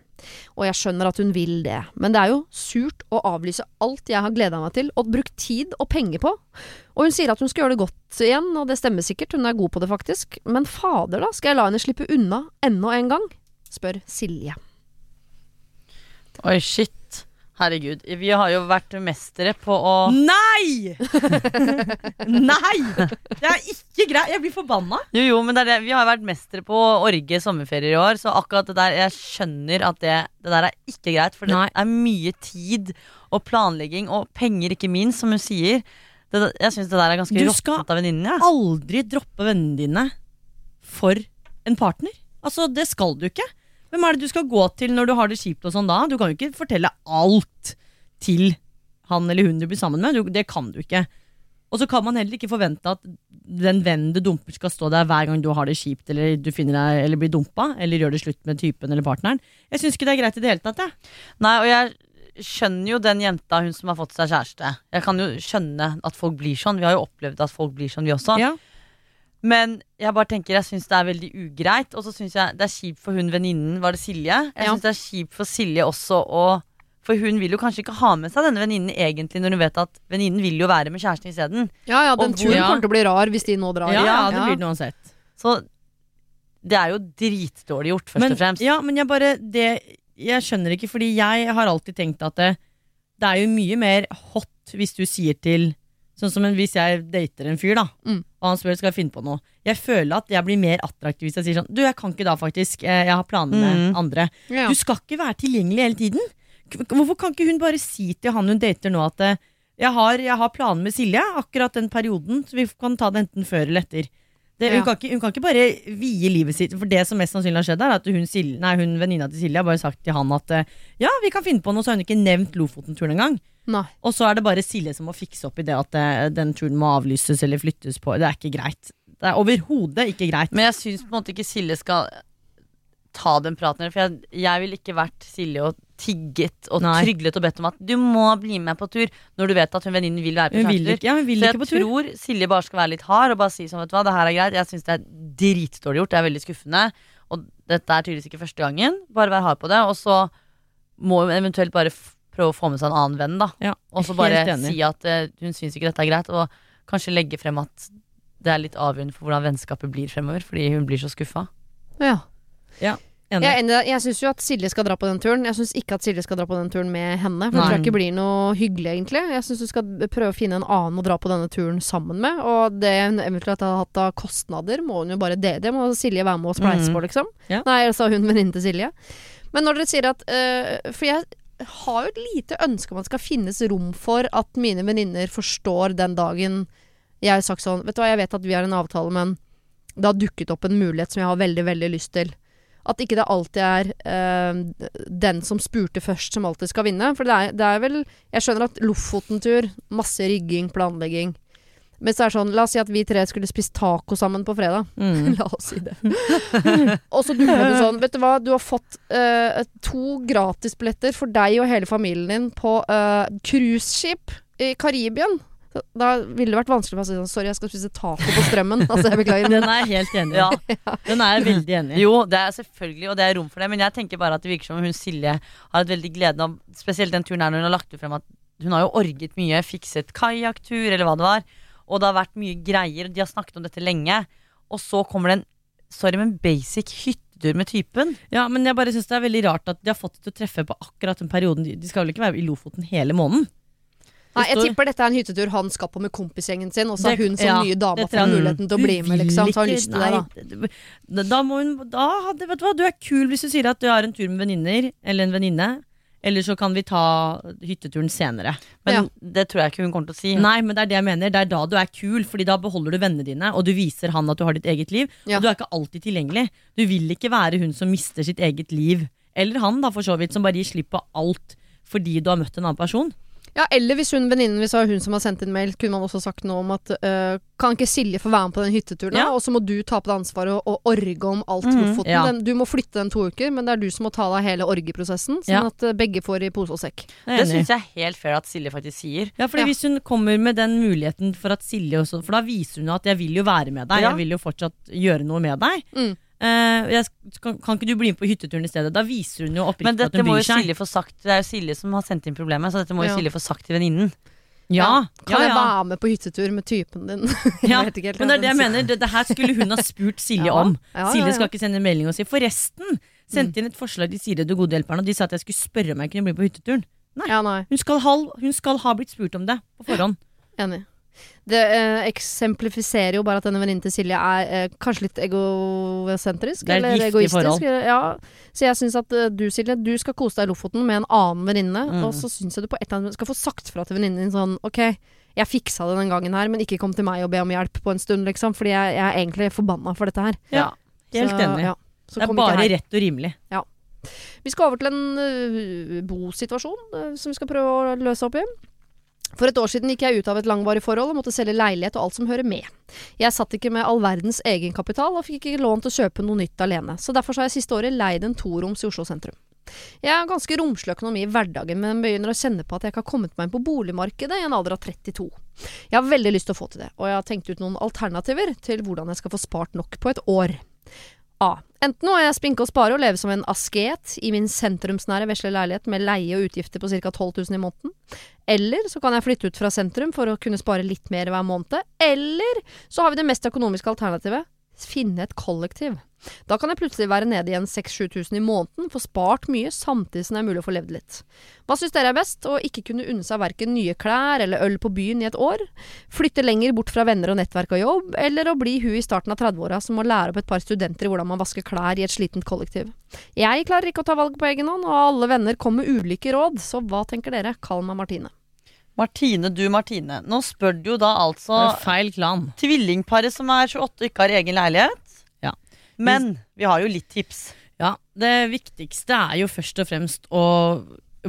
Og jeg skjønner at hun vil det, men det er jo surt å avlyse alt jeg har gleda meg til og brukt tid og penger på. Og hun sier at hun skal gjøre det godt igjen, og det stemmer sikkert, hun er god på det faktisk. Men fader da, skal jeg la henne slippe unna enda en gang? spør Silje. Oi, shit. Herregud. Vi har jo vært mestere på å Nei! [laughs] Nei! Det er ikke greit. Jeg blir forbanna. Jo, jo, men det er det. vi har vært mestere på å orge sommerferier i år, så akkurat det der Jeg skjønner at det, det der er ikke greit, for det er mye tid og planlegging, og penger, ikke minst, som hun sier. Det, jeg syns det der er ganske Du skal råttent av venninnen. Ja. Aldri droppe vennene dine for en partner. Altså, det skal du ikke. Hvem er det du skal gå til når du har det kjipt og sånn da? Du kan jo ikke fortelle alt til han eller hun du blir sammen med. Du, det kan du ikke. Og så kan man heller ikke forvente at den vennen du dumper, skal stå der hver gang du har det kjipt eller du finner deg, eller blir dumpa, eller gjør det slutt med typen eller partneren. Jeg syns ikke det er greit i det hele tatt, jeg. Nei, og jeg skjønner jo den jenta, hun som har fått seg kjæreste. Jeg kan jo skjønne at folk blir sånn. Vi har jo opplevd at folk blir sånn, vi også. Ja. Men jeg bare tenker, jeg syns det er veldig ugreit. Og så syns jeg det er kjipt for hun venninnen, var det Silje? Jeg Ja. synes det er kjipt for Silje også å For hun vil jo kanskje ikke ha med seg denne venninnen egentlig, når hun vet at venninnen vil jo være med kjæresten isteden. Ja, ja, den turen ja. kommer til å bli rar hvis de nå drar. Ja, ja, det blir det uansett. Så det er jo dritdårlig gjort, først men, og fremst. Ja, men jeg bare det, Jeg skjønner ikke, fordi jeg har alltid tenkt at det, det er jo mye mer hot hvis du sier til Sånn som en, hvis jeg dater en fyr, da, Mm. og han spør skal jeg finne på noe. Jeg føler at jeg blir mer attraktiv hvis jeg sier sånn Du, jeg kan ikke da, faktisk. eh, Jeg har planer med Mm. andre. Ja. Du skal ikke være tilgjengelig hele tiden. Hvorfor kan ikke hun bare si til han hun dater nå at eh, jeg har, jeg har planer med Silje akkurat den perioden, så vi kan ta det enten før eller etter. Det, hun, Ja. kan ikke, hun kan ikke bare vie livet sitt For det som mest sannsynlig har skjedd, er at hun, nei, hun venninna til Silje har bare sagt til han at eh, ja, vi kan finne på noe, så har hun ikke nevnt Lofoten-turen engang. Nei. Og så er det bare Silje som må fikse opp i det at det, den turen må avlyses eller flyttes på. Det er ikke greit. Det er overhodet ikke greit. Men jeg syns på en måte ikke Silje skal ta den praten. For jeg, jeg ville ikke vært Silje og tigget og Nei. tryglet og bedt om at du må bli med på tur, når du vet at hun venninnen vil være på kjærestetur. ja, Så ikke jeg på tur. tror Silje bare skal være litt hard og bare si sånn, vet du hva, det her er greit. Jeg syns det er dritdårlig gjort. Det er veldig skuffende. Og dette er tydeligvis ikke første gangen. Bare vær hard på det. Og så må hun eventuelt bare prøve å få med seg en annen venn, da. Ja, Og så bare si at eh, hun syns ikke dette er greit, og kanskje legge frem at det er litt avgjørende for hvordan vennskapet blir fremover, fordi hun blir så skuffa. Ja. Enig. Jeg, enig. jeg syns jo at Silje skal dra på den turen. Jeg syns ikke at Silje skal dra på den turen med henne. For det tror jeg ikke blir noe hyggelig, egentlig. Jeg syns du skal prøve å finne en annen å dra på denne turen sammen med. Og det hun eventuelt har hatt av kostnader, må hun jo bare det. Det må Silje være med og spleise Mhm. på, liksom. Ja. Nei, altså hun venninnen til Silje. Men når dere sier at øh, For jeg har jo et lite ønske om at det skal finnes rom for at mine venninner forstår den dagen jeg har sagt sånn Vet du hva, jeg vet at vi har en avtale, men det har dukket opp en mulighet som jeg har veldig, veldig lyst til. At ikke det alltid er øh, den som spurte først, som alltid skal vinne. For det er, det er vel Jeg skjønner at Lofoten-tur, masse rygging, planlegging. Men så er det sånn, la oss si at vi tre skulle spist taco sammen på fredag. Mm. [laughs] La oss si det. [laughs] og så dukker det sånn Vet du hva, du har fått uh, to gratisbilletter for deg og hele familien din på uh, cruiseskip i Karibien. Da ville det vært vanskelig for meg å si sånn Sorry, jeg skal spise taco på strømmen. altså, jeg beklager. [laughs] Den er jeg helt enig i. Ja. Den er jeg veldig enig i. Jo, det er selvfølgelig, og det er rom for det, men jeg tenker bare at det virker som om hun Silje har et veldig glede av Spesielt den turen her når hun har lagt ut frem at hun har jo orget mye, fikset kajakktur eller hva det var, og det har vært mye greier, og de har snakket om dette lenge, og så kommer det en Sorry, men basic hyttetur med typen. Ja, men jeg bare synes det er veldig rart at de har fått det til å treffe på akkurat den perioden. De skal vel ikke være i Lofoten hele måneden? Nei, jeg tipper dette er en hyttetur han skal på med kompisgjengen sin, og så har hun som ja, nye dame det fått muligheten til å bli med, liksom. Så har hun lyst til det, da. Da må hun Da Vet du hva, du er kul hvis du sier at du har en tur med venninner, eller en venninne. Eller så kan vi ta hytteturen senere. Men Ja. det tror jeg ikke hun kommer til å si. Nei, men det er det jeg mener. Det er da du er kul, Fordi da beholder du vennene dine, og du viser han at du har ditt eget liv. Ja. Og du er ikke alltid tilgjengelig. Du vil ikke være hun som mister sitt eget liv. Eller han, da, for så vidt, som bare gir slipp på alt fordi du har møtt en annen person. Ja, eller hvis hun venninnen hvis det var hun som har sendt inn mail, kunne man også sagt noe om at øh, kan ikke Silje få være med på den hytteturen. Ja. og så må du ta på det ansvaret og, og orge om alt Mhm, Lofoten. ja. Den, du må flytte den to uker, men det er du som må ta deg hele orgeprosessen, sånn Ja. at øh, begge får i pose og sekk. Det syns jeg er helt fair at Silje faktisk sier. Ja, for Ja. Hvis hun kommer med den muligheten for at Silje også For da viser hun jo at jeg vil jo være med deg. Ja. Jeg vil jo fortsatt gjøre noe med deg. Mm. Eh, jeg, kan, kan ikke du bli med på hytteturen i stedet? Da viser hun jo oppriktig at dette hun må bryr jo seg. Silje få sagt. Det er jo Silje som har sendt inn problemet, så dette må jo Ja. Silje få sagt til venninnen. Ja, Kan ja, jeg være med på hyttetur med typen din? Ja, [laughs] Jeg vet ikke helt Men det er det jeg mener. Det, det her skulle hun ha spurt Silje Ja. om. Ja, ja, Silje skal ikke sende en melding og si 'forresten'. Sendte inn et forslag til Siri, du gode hjelperen, og de sa at jeg skulle spørre om jeg kunne bli på hytteturen. Nei. Ja, nei. Hun skal, ha, hun skal ha blitt spurt om det på forhånd. Enig. Det eh, eksemplifiserer jo bare at denne venninnen til Silje er eh, kanskje litt egosentrisk. Det er et eller giftig egoistisk. forhold. Ja. Så jeg syns at eh, du, Silje, du skal kose deg i Lofoten med en annen venninne. Mm. Og så syns jeg du på et eller annet skal få sagt fra til venninnen din sånn OK, jeg fiksa det den gangen her, men ikke kom til meg og be om hjelp på en stund, liksom. Fordi jeg, jeg er egentlig forbanna for dette her. Ja. Helt Så, enig. ja. Så Det er bare rett og rimelig. Vi skal over til en uh, bosituasjon uh, som vi skal prøve å løse opp i. For et år siden gikk jeg ut av et langvarig forhold og måtte selge leilighet og alt som hører med. Jeg satt ikke med all verdens egenkapital og fikk ikke lån til å kjøpe noe nytt alene, så derfor har jeg siste året leid en toroms i Oslo sentrum. Jeg har ganske romslig økonomi i hverdagen, men begynner å kjenne på at jeg ikke har kommet meg inn på boligmarkedet i en alder av 32. Jeg har veldig lyst til å få til det, og jeg har tenkt ut noen alternativer til hvordan jeg skal få spart nok på et år. A. Enten må jeg spinke og spare og leve som en asket i min sentrumsnære vesle leilighet med leie og utgifter på ca. 12 000 i måneden. Eller så kan jeg flytte ut fra sentrum for å kunne spare litt mer hver måned. Eller så har vi det mest økonomiske alternativet. Finne et kollektiv. Da kan jeg plutselig være nede igjen 6000-7000 i måneden, få spart mye samtidig som det er mulig å få levd litt. Hva syns dere er best? Å ikke kunne unne seg verken nye klær eller øl på byen i et år? Flytte lenger bort fra venner og nettverk og jobb? Eller å bli hun i starten av 30-åra som må lære opp et par studenter i hvordan man vasker klær i et slitent kollektiv? Jeg klarer ikke å ta valg på egen hånd, og alle venner kommer med ulike råd, så hva tenker dere? Kall meg Martine. Martine, du Martine. Nå spør du jo da altså feil klan. tvillingparet som er 28 og ikke har egen leilighet. Ja. Men vi har jo litt tips. Ja, det viktigste er jo først og fremst å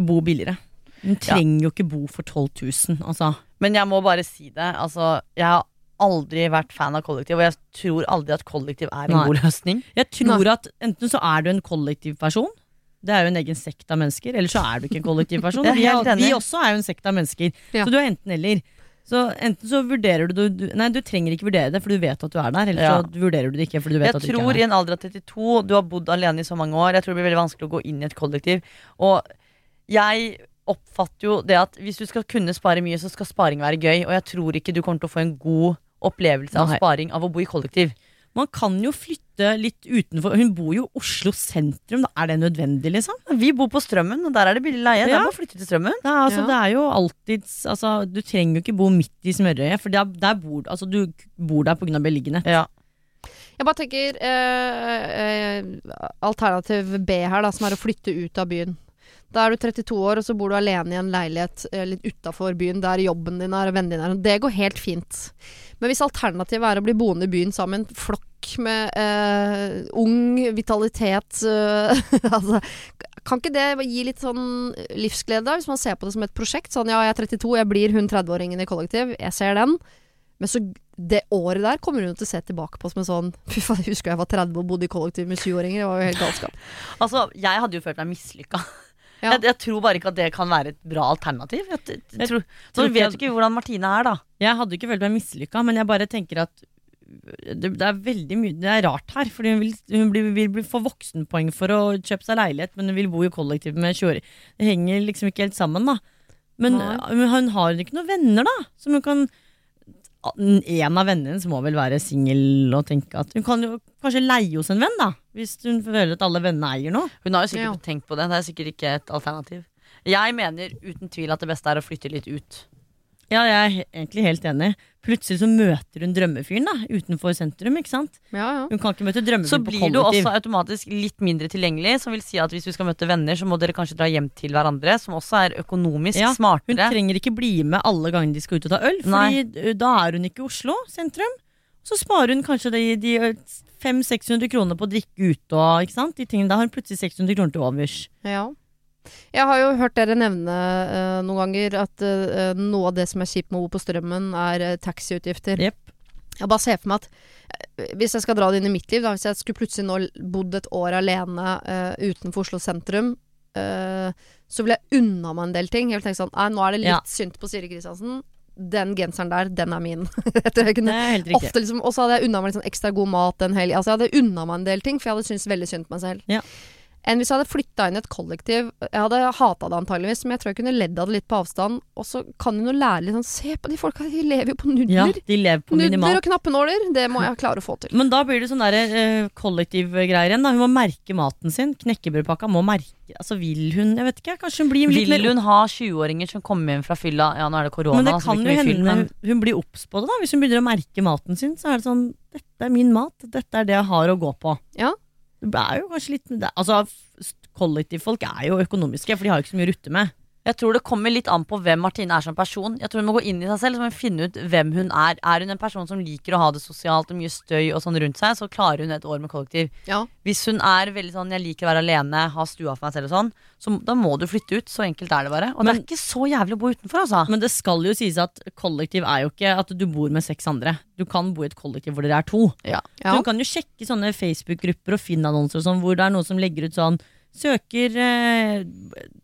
bo billigere. Hun trenger jo ikke bo for 12 000, altså. Men jeg må bare si det. Altså, jeg har aldri vært fan av kollektiv, og jeg tror aldri at kollektiv er en Nei. god løsning. Jeg tror at enten så er du en kollektiv person, det er jo en egen sekt av mennesker, eller så er du ikke en kollektiv person. [laughs] Er Vi, er, vi også er jo en sekt av mennesker, Ja. så du er enten eller. Så enten så vurderer du, du Nei, du trenger ikke vurdere det, for du vet at du er der. Eller Ja. så vurderer du det ikke, for du vet Jeg at du ikke er der. Jeg tror i en alder av 32, du har bodd alene i så mange år, jeg tror det blir veldig vanskelig å gå inn i et kollektiv. Og jeg oppfatter jo det at hvis du skal kunne spare mye, så skal sparing være gøy. Og jeg tror ikke du kommer til å få en god opplevelse av Nei. sparing av å bo i kollektiv. Man kan jo flytte litt utenfor Hun bor jo i Oslo sentrum, da er det nødvendig, liksom? Vi bor på Strømmen, og der er det billig leie. Ja. Der må flytte til Strømmen. Er, altså, Ja. det er jo alltid altså, Du trenger jo ikke bo midt i smørøyet, for der, der bor, altså, du bor der pga. beliggenhet. Ja. Jeg bare tenker eh, eh, alternativ B her, da, som er å flytte ut av byen. Da er du 32 år, og så bor du alene i en leilighet eh, litt utafor byen, der jobben din er og vennene dine er. Det går helt fint. Men hvis alternativet er å bli boende i byen sammen flokk med eh, ung vitalitet eh, [laughs] altså, Kan ikke det gi litt sånn livsglede, hvis man ser på det som et prosjekt? Sånn ja, jeg er 32, jeg blir hun 30-åringen i kollektiv, jeg ser den. Men så det året der kommer hun til å se tilbake på som en sånn [laughs] Fy faen, jeg husker jeg var 30 og bodde i kollektiv med 7-åringer. Det var jo helt galskap. [laughs] Altså, jeg hadde jo følt meg mislykka. Ja. Jeg, jeg tror bare ikke at det kan være et bra alternativ. Jeg, jeg, Jeg tror, så du vet ikke hvordan Martine er, da. Jeg hadde ikke følt meg mislykka, men jeg bare tenker at det, det er veldig mye Det er rart her, fordi hun vil, hun blir, vil bli få voksenpoeng for å kjøpe seg leilighet, men hun vil bo i kollektiv med 20 Det henger liksom ikke helt sammen, da. Men uh, hun har ikke noen venner, da, som hun kan En av vennene hennes må vel være singel og tenke at Hun kan jo kanskje leie hos en venn, da, hvis hun føler at alle vennene eier noe. Hun har jo sikkert Ja. tenkt på det. Det er sikkert ikke et alternativ. Jeg mener uten tvil at det beste er å flytte litt ut. Ja, jeg er egentlig helt enig. Plutselig så møter hun drømmefyren da, utenfor sentrum, ikke sant. Ja, ja. Hun kan ikke møte Så drømmefyren på blir du kollektiv. også automatisk litt mindre tilgjengelig, som vil si at hvis du skal møte venner, så må dere kanskje dra hjem til hverandre, som også er økonomisk Ja, Hun smartere. trenger ikke bli med alle gangene de skal ut og ta øl, Fordi ø, da er hun ikke i Oslo sentrum. Så sparer hun kanskje de, de ø, 500-600 kroner på å drikke ute og ikke sant? De tingene, Da har hun plutselig 600 kroner til overs. Ja. Jeg har jo hørt dere nevne uh, noen ganger at uh, noe av det som er kjipt med å bo på Strømmen, er uh, taxiutgifter. Yep. Jeg bare ser for meg at hvis jeg skal dra det inn i mitt liv, da, hvis jeg skulle plutselig nå bodd et år alene utenfor Oslo sentrum, så ville jeg unna meg en del ting. Jeg ville tenke sånn Nei, nå er det litt Ja. synd på Siri Kristiansen. Den genseren der, den er min. [laughs] Liksom, Og så hadde jeg unna meg litt sånn ekstra god mat en helg. Altså jeg hadde unna meg en del ting, for jeg hadde syntes veldig synd på meg selv. Ja. Enn hvis jeg hadde flytta inn i et kollektiv. Jeg hadde hata det antageligvis, men jeg tror jeg kunne ledd av det litt på avstand. Og så kan hun jo lære litt sånn Se på de folka, de lever jo på Ja, nudler. de lever på Nudler minimalt. og knappenåler. Det må jeg klare å få til. Men da blir det sånn der eh, kollektivgreier igjen. Da. Hun må merke maten sin. Knekkebrødpakka må merke Altså vil hun Jeg vet ikke, kanskje hun blir litt Vil hun ha 20-åringer som kommer hjem fra fylla? Ja, nå er det korona, Men det kan jo hende men hun blir obs på det, da. Hvis hun begynner å merke maten sin, så er det sånn Dette er min mat. Dette er det jeg har å gå på. Ja. Det er jo kanskje litt Altså, kollektivfolk er jo økonomiske, for de har jo ikke så mye å rutte med. Jeg tror det kommer litt an på hvem Martine er som person. Jeg tror Hun må gå inn i seg selv så må hun finne ut hvem hun er. Er hun en person som liker å ha det sosialt og mye støy og sånn rundt seg, så klarer hun et år med kollektiv. Ja. Hvis hun er veldig sånn 'jeg liker å være alene, ha stua for meg selv' og sånn, så da må du flytte ut. Så enkelt er det bare. Og Men- det er ikke så jævlig å bo utenfor, altså. Men det skal jo sies at kollektiv er jo ikke at du bor med seks andre. Du kan bo i et kollektiv hvor dere er to. Ja. Ja. Du kan jo sjekke sånne Facebook-grupper og Finn-annonser og sånn, hvor det er noen som legger ut sånn Søker eh,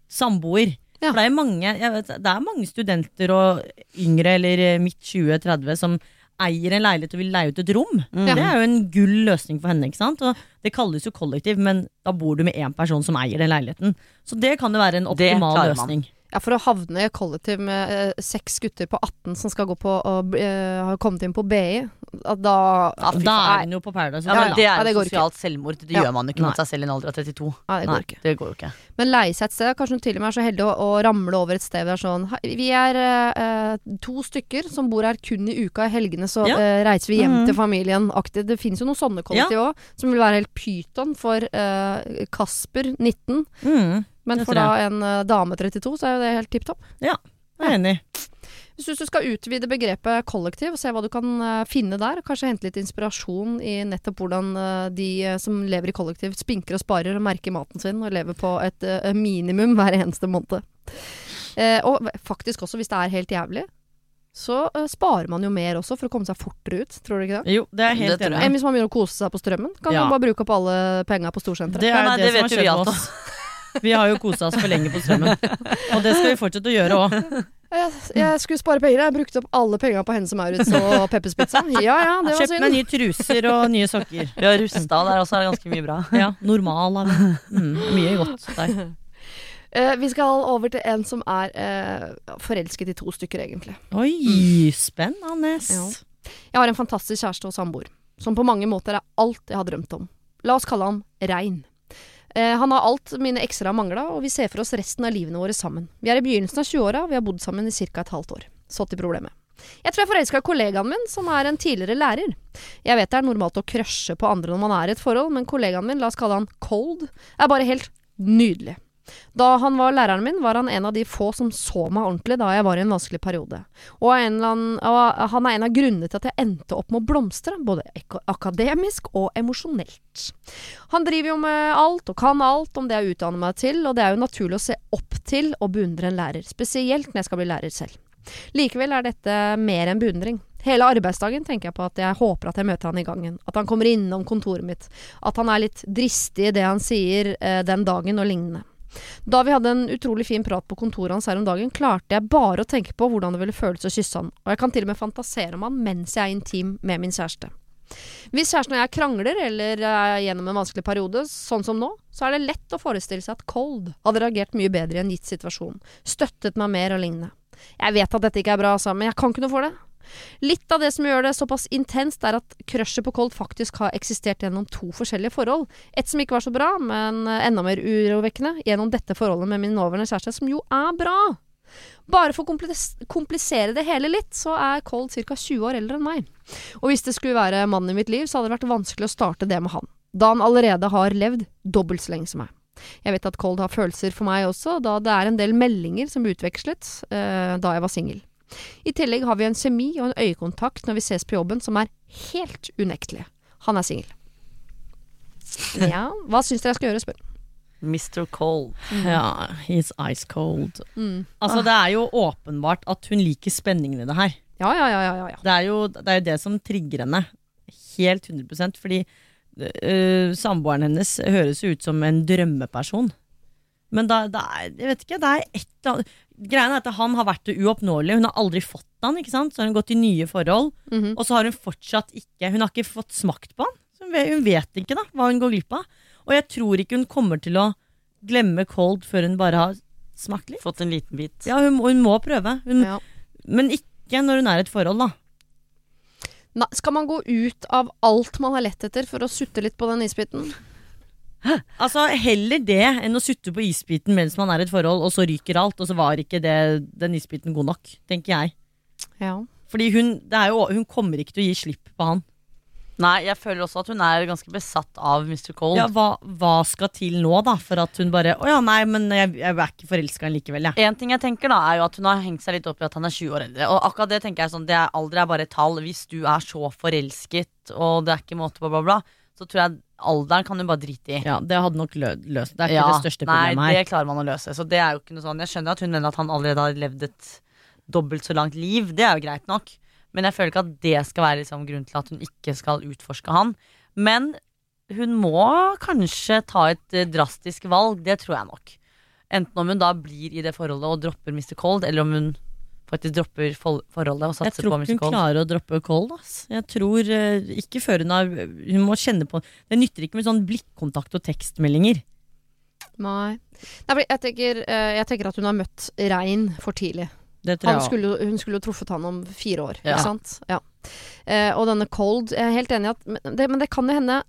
samboer. Ja. For det er mange, jeg vet, det er mange studenter og yngre eller eh, midt 20-30 som eier en leilighet og vil leie ut et rom. Mm. Det er jo en gull løsning for henne. ikke sant? Og Det kalles jo kollektiv, men da bor du med én person som eier den leiligheten. Så det kan jo være en optimal løsning. Ja, For å havne i et kollektiv med eh, seks gutter på 18 som skal gå på og eh, har kommet inn på BI, at da Ja, fy Da faen. er hun jo på Paradise Ja, men. Det er Ja, det jo går ikke. sosialt selvmord. Det Ja. gjør man jo ikke Nei. mot seg selv i en alder av 32. Nei, det går Nei, ikke. det går jo ikke. Men leie seg et sted, kanskje hun til og med er så heldig å, å ramle over et sted hvor det er sånn «Hei, Vi er eh, to stykker som bor her kun i uka. I helgene så Ja. eh, reiser vi hjem Mhm. til familien. Aktiv. Det finnes jo noen sånne kollektiv òg, som vil være helt pyton for eh, Kasper 19. Mm, Men for da en eh, dame 32, så er jo det helt tipp topp. jeg er enig. Hvis du skal utvide begrepet kollektiv og se hva du kan eh, finne der, kanskje hente litt inspirasjon i nettopp hvordan eh, de som lever i kollektiv spinker og sparer og merker maten sin og lever på et minimum hver eneste måned. Og faktisk også hvis det er helt jævlig, så sparer man jo mer også for å komme seg fortere ut, tror du ikke det? Jo, det er helt enig. Enn hvis man begynner å kose seg på strømmen, kan Ja. man bare bruke opp alle penga på storsenteret. Det er Nei, det, det som vet jo vi skjedd alt med oss. Vi har jo kosa oss for lenge på strømmen. Og det skal vi fortsette å gjøre òg. Jeg, jeg skulle spare penger, jeg brukte opp alle penga på Hennes og Maurits og Peppers Pizza. Ja ja, det var Kjøpt meg nye truser og nye sokker. Vi har rusta, der også er det ganske mye bra. Ja, Normal. Mm, mye godt der. Eh, vi skal over til en som er eh, forelsket i to stykker, egentlig. Oi, spennende. Ja. Jeg har en fantastisk kjæreste og samboer, som på mange måter er alt jeg har drømt om. La oss kalle han Rein. Eh, han har alt mine ekstra har mangla, og vi ser for oss resten av livene våre sammen. Vi er i begynnelsen av 20-åra, og vi har bodd sammen i ca. et halvt år. Så til problemet. Jeg tror jeg forelska i kollegaen min, som er en tidligere lærer. Jeg vet det er normalt å crushe på andre når man er i et forhold, men kollegaen min, la oss kalle han Cold, er bare helt nydelig. Da han var læreren min, var han en av de få som så meg ordentlig da jeg var i en vanskelig periode. Og, annen, og han er en av grunnene til at jeg endte opp med å blomstre, både akademisk og emosjonelt. Han driver jo med alt og kan alt om det jeg utdanner meg til, og det er jo naturlig å se opp til og beundre en lærer, spesielt når jeg skal bli lærer selv. Likevel er dette mer enn beundring. Hele arbeidsdagen tenker jeg på at jeg håper at jeg møter han i gangen, at han kommer innom kontoret mitt, at han er litt dristig i det han sier eh, den dagen og lignende. Da vi hadde en utrolig fin prat på kontoret hans her om dagen, klarte jeg bare å tenke på hvordan det ville føles å kysse han, og jeg kan til og med fantasere om han mens jeg er intim med min kjæreste. Hvis kjæresten og jeg krangler eller er gjennom en vanskelig periode, sånn som nå, så er det lett å forestille seg at Cold hadde reagert mye bedre i en gitt situasjon, støttet meg mer og lignende. Jeg vet at dette ikke er bra, altså, men jeg kan ikke noe for det. Litt av det som gjør det såpass intenst, er at crushet på Cold faktisk har eksistert gjennom to forskjellige forhold. Et som ikke var så bra, men enda mer urovekkende, gjennom dette forholdet med min nåværende kjæreste, som jo er bra. Bare for å komplisere det hele litt, så er Cold ca. 20 år eldre enn meg. Og hvis det skulle være mannen i mitt liv, så hadde det vært vanskelig å starte det med han. Da han allerede har levd dobbelt så lenge som meg. Jeg vet at Cold har følelser for meg også, da det er en del meldinger som utvekslet eh, da jeg var singel. I tillegg har vi en semi og en øyekontakt når vi ses på jobben som er helt unektelig. Han er singel. Ja, hva syns dere jeg skal gjøre, spør Mr. Cole. Ja, he's ice cold. mm. Altså, det er jo åpenbart at hun liker spenningen i det her. Ja, ja, ja, ja, ja. Det er jo det, er det som trigger henne. Helt 100% Fordi øh, samboeren hennes høres ut som en drømmeperson. Men da, da er, jeg vet ikke, det er et eller annet Greia er at han har vært uoppnåelig. Hun har aldri fått han, ikke sant? så har hun gått i nye forhold. Mhm. Og så har hun fortsatt ikke Hun har ikke fått smakt på han. Så hun vet, hun vet ikke da hva hun går glipp av. Og jeg tror ikke hun kommer til å glemme cold før hun bare har smakt litt. Fått en liten bit. Ja, hun, hun må prøve. Hun, Ja. Men ikke når hun er i et forhold, da. Nei, skal man gå ut av alt man har lett etter for å sutte litt på den isbiten? Altså Heller det enn å sutte på isbiten mens man er i et forhold, og så ryker alt, og så var ikke det, den isbiten god nok, tenker jeg. Ja. Fordi hun, det er jo, hun kommer ikke til å gi slipp på han. Nei, jeg føler også at hun er ganske besatt av Mr. Cold. Ja, hva, hva skal til nå, da, for at hun bare Å ja, nei, men jeg, jeg er ikke forelska likevel, jeg. En ting jeg tenker da er jo at hun har hengt seg litt opp i at han er 20 år eldre. Og akkurat det tenker jeg sånn, det er alder er bare et tall. Hvis du er så forelsket, og det er ikke måte på bla, bla, bla, så tror jeg alderen kan du bare drite i. Ja, Det hadde nok lø løst Det er ikke det største problemet nei, her. det klarer man å løse. Så det er jo ikke noe sånn Jeg skjønner at hun mener at han allerede har levd et dobbelt så langt liv. Det er jo greit nok. Men jeg føler ikke at det skal være liksom grunnen til at hun ikke skal utforske han. Men hun må kanskje ta et eh, drastisk valg. Det tror jeg nok. Enten om hun da blir i det forholdet og dropper Mr. Cold, eller om hun faktisk dropper forholdet og Jeg tror ikke hun klarer å droppe cold. Ass. Jeg tror uh, ikke før hun har Hun må kjenne på Det nytter ikke med sånn blikkontakt og tekstmeldinger. Nei. Nei jeg, tenker, uh, jeg tenker at hun har møtt Rein for tidlig. Det tror jeg også. skulle, hun skulle jo truffet han om fire år, Ja. ikke sant? Ja. Uh, og denne cold Jeg er helt enig i at men det, men det kan jo hende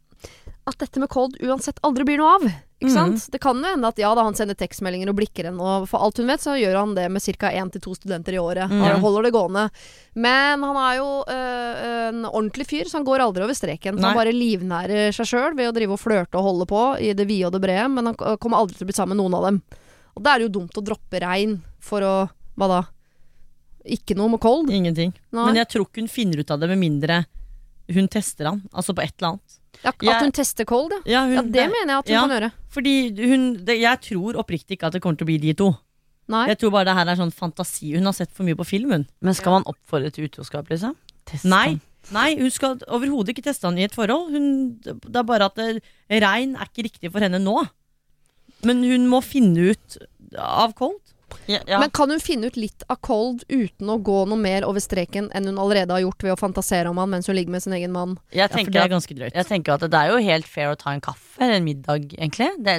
at dette med cold uansett aldri blir noe av. Ikke sant? Mm. Det kan jo hende at ja da, han sender tekstmeldinger og blikker henne, og for alt hun vet, så gjør han det med ca. én til to studenter i året. Mm. Han holder det gående. Men han er jo øh, en ordentlig fyr, så han går aldri over streken. Han bare livnærer seg sjøl ved å drive og flørte og holde på i det vide og det brede, men han kommer aldri til å bli sammen med noen av dem. Og da er det jo dumt å droppe regn for å Hva da? Ikke noe med cold? Ingenting. Nei. Men jeg tror ikke hun finner ut av det med mindre hun tester han. Altså på et eller annet. Ja, at Jeg- hun tester cold, ja. Ja, hun, Ja, det mener jeg at hun ja. kan gjøre. Fordi hun det, Jeg tror oppriktig ikke at det kommer til å bli de to. Nei. Jeg tror bare det her er sånn fantasi. Hun har sett for mye på film, hun. Men skal man oppfordre til utroskap, liksom? Test Nei, han. nei hun skal overhodet ikke teste han i et forhold. Hun, det er bare at det, regn er ikke riktig for henne nå. Men hun må finne ut av cold. Ja, ja. Men kan hun finne ut litt av cold uten å gå noe mer over streken enn hun allerede har gjort ved å fantasere om han mens hun ligger med sin egen mann? jeg, Ja, for tenker det er ganske drøyt. jeg tenker at det er jo helt fair å ta en kaffe eller en middag, egentlig. Det,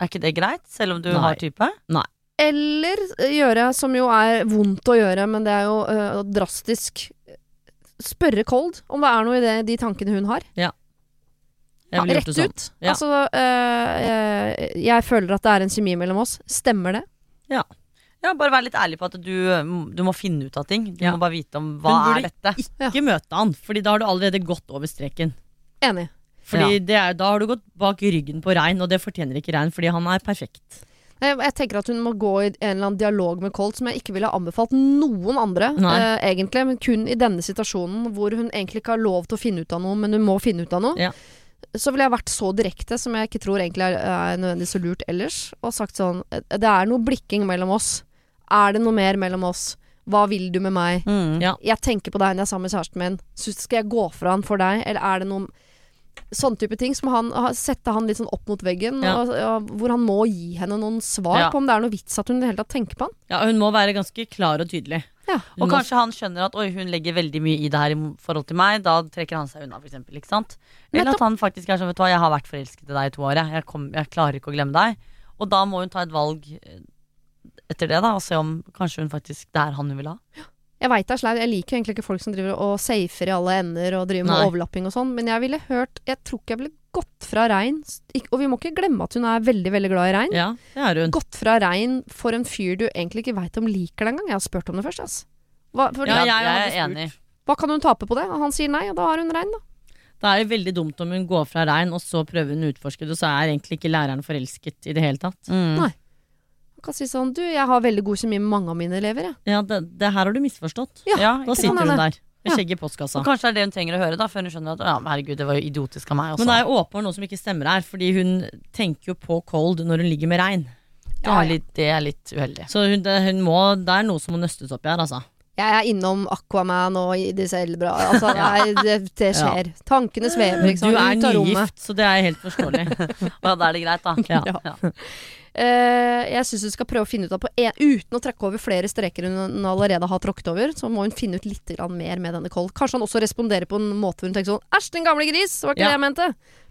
er ikke det greit? Selv om du Nei. har type? Eller øh, gjøre, som jo er vondt å gjøre, men det er jo øh, drastisk Spørre cold om det er noe i det, de tankene hun har. Jeg ville gjort Rett det sånn. ut. Ja. Altså øh, øh, Jeg føler at det er en kjemi mellom oss. Stemmer det? Ja, bare vær litt ærlig på at du, du må finne ut av ting. Du Ja. må bare vite om hva er Hun er burde. Ikke møte han, Fordi da har du allerede gått over streken. Enig. Fordi det er, Da har du gått bak ryggen på Rein, og det fortjener ikke Rein, fordi han er perfekt. Jeg, jeg tenker at hun må gå i en eller annen dialog med Colt som jeg ikke ville anbefalt noen andre, eh, egentlig. Men kun i denne situasjonen hvor hun egentlig ikke har lov til å finne ut av noe, men hun må finne ut av noe. Ja. Så ville jeg vært så direkte, som jeg ikke tror egentlig er, er nødvendigvis så lurt ellers, og sagt sånn Det er noe blikking mellom oss. Er det noe mer mellom oss? Hva vil du med meg? Mm. Ja. Jeg tenker på deg når jeg er sammen med kjæresten min. Så skal jeg gå fra han for deg, eller er det noe Sånne type ting som han setter han litt sånn opp mot veggen, Ja. og, og, hvor han må gi henne noen svar Ja. på om det er noe vits at hun i det hele tatt tenker på han. Ja, Hun må være ganske klar og tydelig. Ja. Og kanskje han skjønner at oi, hun legger veldig mye i det her i forhold til meg. Da trekker han seg unna, for eksempel. Ikke sant? Eller Nettopp. at han faktisk er sånn, vet du hva, jeg har vært forelsket i deg i to år. Jeg, kom, jeg klarer ikke å glemme deg. Og da må hun ta et valg eh, etter det, da, og se om kanskje hun faktisk det er han hun vil ha. Jeg veit det er sleip. Jeg liker egentlig ikke folk som driver og safer i alle ender og driver med Nei. overlapping og sånn, men jeg ville hørt Jeg tror ikke jeg ville gått fra Rein Og vi må ikke glemme at hun er veldig, veldig glad i Rein. Ja, det er hun. Gått fra Rein for en fyr du egentlig ikke veit om liker det engang. Jeg har spurt om det først, Altså. Hva, for, Ja, jeg, jeg er enig. hva kan hun tape på det? Han sier nei, og da har hun Rein, da. Det er det veldig dumt om hun går fra Rein, og så prøver hun å utforske det, og så er egentlig ikke læreren forelsket i det hele tatt. Mm. Nei. Man kan si sånn Du, jeg har veldig god kjemi med mange av mine elever, jeg. Ja, det, det her har du misforstått. Ja, Ja, Da sitter hun der med skjegg i postkassa. Og kanskje det er det hun trenger å høre, da før hun skjønner at ja, herregud, det var jo idiotisk av meg også. Men det er jo åpenbart noe som ikke stemmer her, fordi hun tenker jo på cold når hun ligger med regn. det, er litt, det er litt uheldig. Så hun, det, hun må, det er noe som må nøstes opp i her, altså. Jeg er innom Aquaman og disse Elbra. Altså, [laughs] nei, det, det skjer. Tankene svever, liksom. Du er nygift, så det er helt forståelig. [laughs] Ja, da er det greit, da. Ja. Ja. Uh, [laughs] jeg syns hun skal prøve å finne ut av på en, Uten å trekke over flere streker hun, allerede har tråkket over, så må hun finne ut litt mer med denne Colt. Kanskje han også responderer på en måte hvor hun tenker sånn Æsj, din gamle gris! Var ikke Ja. det jeg mente.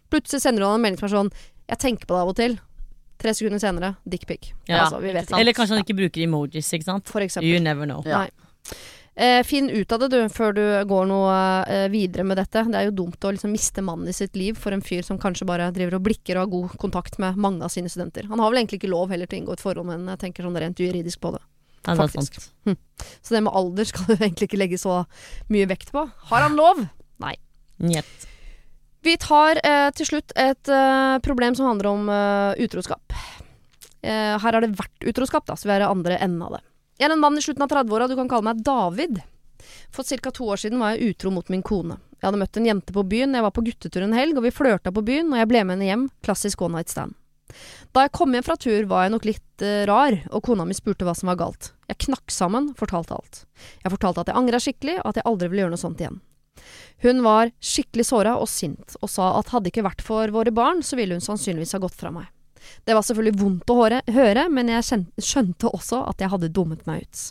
Plutselig sender hun en melding som er sånn Jeg tenker på det av og til. Tre sekunder senere, dickpic. Ja, altså. Eller kanskje han ikke bruker emojis, ikke sant? For eksempel. You never know. Ja. Nei. Eh, finn ut av det, du, før du går noe eh, videre med dette. Det er jo dumt å liksom miste mannen i sitt liv for en fyr som kanskje bare driver og blikker og har god kontakt med mange av sine studenter. Han har vel egentlig ikke lov heller til å inngå et forhold, men jeg tenker sånn rent juridisk på det. Ja, det sant. Så det med alder skal du [laughs] egentlig ikke legge så mye vekt på. Har han lov? Njet. Vi tar eh, til slutt et eh, problem som handler om eh, utroskap. Eh, her har det vært utroskap, da, så vi er i andre enden av det. Jeg er en mann i slutten av 30-åra, du kan kalle meg David. For ca. to år siden var jeg utro mot min kone. Jeg hadde møtt en jente på byen, jeg var på guttetur en helg, og vi flørta på byen, og jeg ble med henne hjem. Klassisk one night stand. Da jeg kom hjem fra tur, var jeg nok litt uh, rar, og kona mi spurte hva som var galt. Jeg knakk sammen, fortalte alt. Jeg fortalte at jeg angra skikkelig, og at jeg aldri ville gjøre noe sånt igjen. Hun var skikkelig såra og sint, og sa at hadde ikke vært for våre barn, så ville hun sannsynligvis ha gått fra meg. Det var selvfølgelig vondt å høre, men jeg skjønte også at jeg hadde dummet meg ut.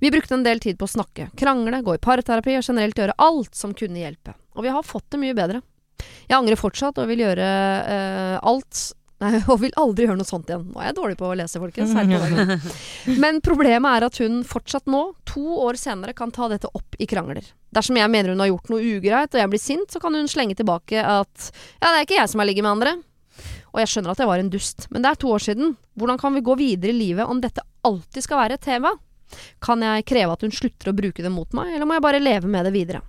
Vi brukte en del tid på å snakke, krangle, gå i parterapi og generelt gjøre alt som kunne hjelpe. Og vi har fått det mye bedre. Jeg angrer fortsatt og vil gjøre øh, alt [laughs] Nei, og vil aldri gjøre noe sånt igjen. Nå er jeg dårlig på å lese, folkens. [laughs] Men problemet er at hun fortsatt nå, to år senere, kan ta dette opp i krangler. Dersom jeg mener hun har gjort noe ugreit og jeg blir sint, så kan hun slenge tilbake at ja, det er ikke jeg som har ligget med andre. Og jeg skjønner at jeg var en dust, men det er to år siden. Hvordan kan vi gå videre i livet om dette alltid skal være et tema? Kan jeg kreve at hun slutter å bruke det mot meg, eller må jeg bare leve med det videre?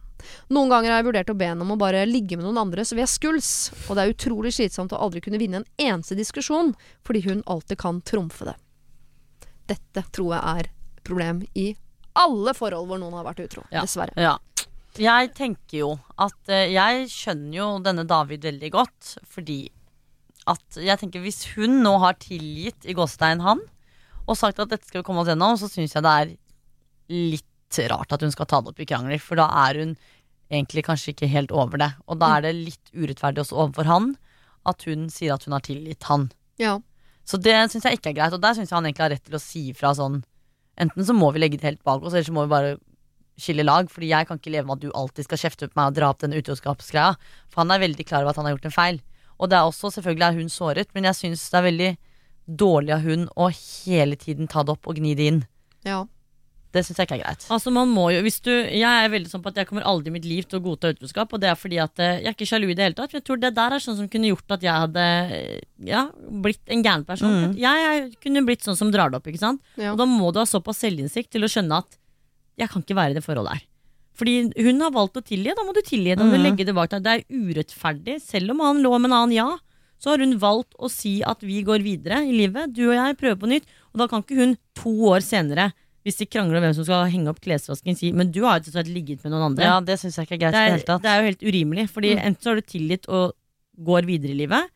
Noen ganger har jeg vurdert å be henne om å bare ligge med noen andre så vi er skuls, og det er utrolig slitsomt å aldri kunne vinne en eneste diskusjon, fordi hun alltid kan trumfe det. Dette tror jeg er problem i alle forhold hvor noen har vært utro, Ja. dessverre. Ja. Jeg tenker jo at eh, Jeg skjønner jo denne David veldig godt, fordi at jeg tenker hvis hun nå har tilgitt i gåstein han, og sagt at dette skal vi komme oss gjennom, så syns jeg det er litt rart at hun skal ta det opp i krangler, for da er hun egentlig kanskje ikke helt over det. Og da er det litt urettferdig også overfor han at hun sier at hun har tilgitt han. Ja. Så det syns jeg ikke er greit, og der syns jeg han egentlig har rett til å si ifra sånn Enten så må vi legge det helt bak oss, eller så må vi bare skille lag. Fordi jeg kan ikke leve med at du alltid skal kjefte på meg og dra opp denne utroskapsgreia. For han er veldig klar over at han har gjort en feil. Og det er også, selvfølgelig er hun såret, men jeg syns det er veldig dårlig av hun å hele tiden ta det opp og gni det inn. ja. Det syns jeg ikke er greit. Altså man må jo, hvis du, Jeg er veldig sånn på at jeg kommer aldri i mitt liv til å godta utroskap. Og det er fordi at eh, jeg er ikke sjalu i det hele tatt. Jeg tror det der er sånn som kunne gjort at jeg hadde eh, ja, blitt en gæren person. Mm. Jeg, jeg kunne blitt sånn som drar det opp. ikke sant? Ja. Og da må du ha såpass selvinnsikt til å skjønne at jeg kan ikke være i det forholdet her. Fordi hun har valgt å tilgi, da må du tilgi. Da Mm. du legge det bak deg. Det er urettferdig. Selv om han lå med en annen ja, så har hun valgt å si at vi går videre i livet. Du og jeg prøver på nytt. Og da kan ikke hun to år senere, hvis de krangler om hvem som skal henge opp klesvasken, si men du har jo slutt ligget med noen andre. Ja, det synes jeg ikke er greit det, det er, tatt. det er jo helt urimelig. Fordi Mm. enten så har du tilgitt og går videre i livet,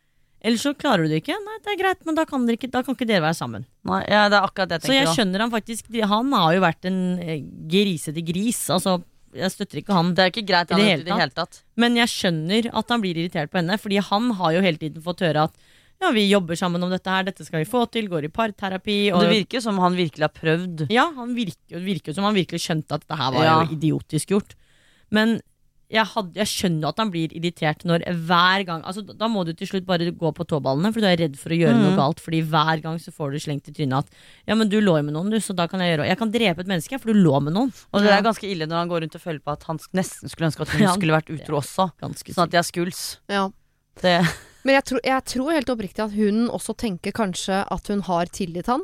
eller så klarer du det ikke. Nei, det er greit, men da kan, dere ikke, da kan ikke dere være sammen. Nei, ja, det er akkurat det jeg Så jeg tenker skjønner han faktisk Han har jo vært en eh, grisete gris. Altså, jeg støtter ikke han. Det er ikke greit I det han, hele i det hele tatt. Men jeg skjønner at han blir irritert på henne, fordi han har jo hele tiden fått høre at ja, vi jobber sammen om dette her, dette skal vi få til, går i parterapi. Og Det virker som han virkelig har prøvd. ja, han virker, virker som han virkelig skjønte at dette her var Ja. jo idiotisk gjort. Men jeg, hadde, jeg skjønner at han blir irritert når hver gang altså, Da må du til slutt bare gå på tåballene, for du er redd for å gjøre noe Mhm. galt. Fordi hver gang så får du slengt i trynet at ja, men du lå med noen, du, så da kan jeg gjøre Jeg kan drepe et menneske, for du lå med noen. Og det er ganske ille når han går rundt og føler på at han nesten skulle ønske at hun [laughs] Ja. skulle vært utro også. Sånn at de er skuls. ja. Det, Men jeg tror, jeg tror helt oppriktig at hun også tenker kanskje at hun har tilgitt han.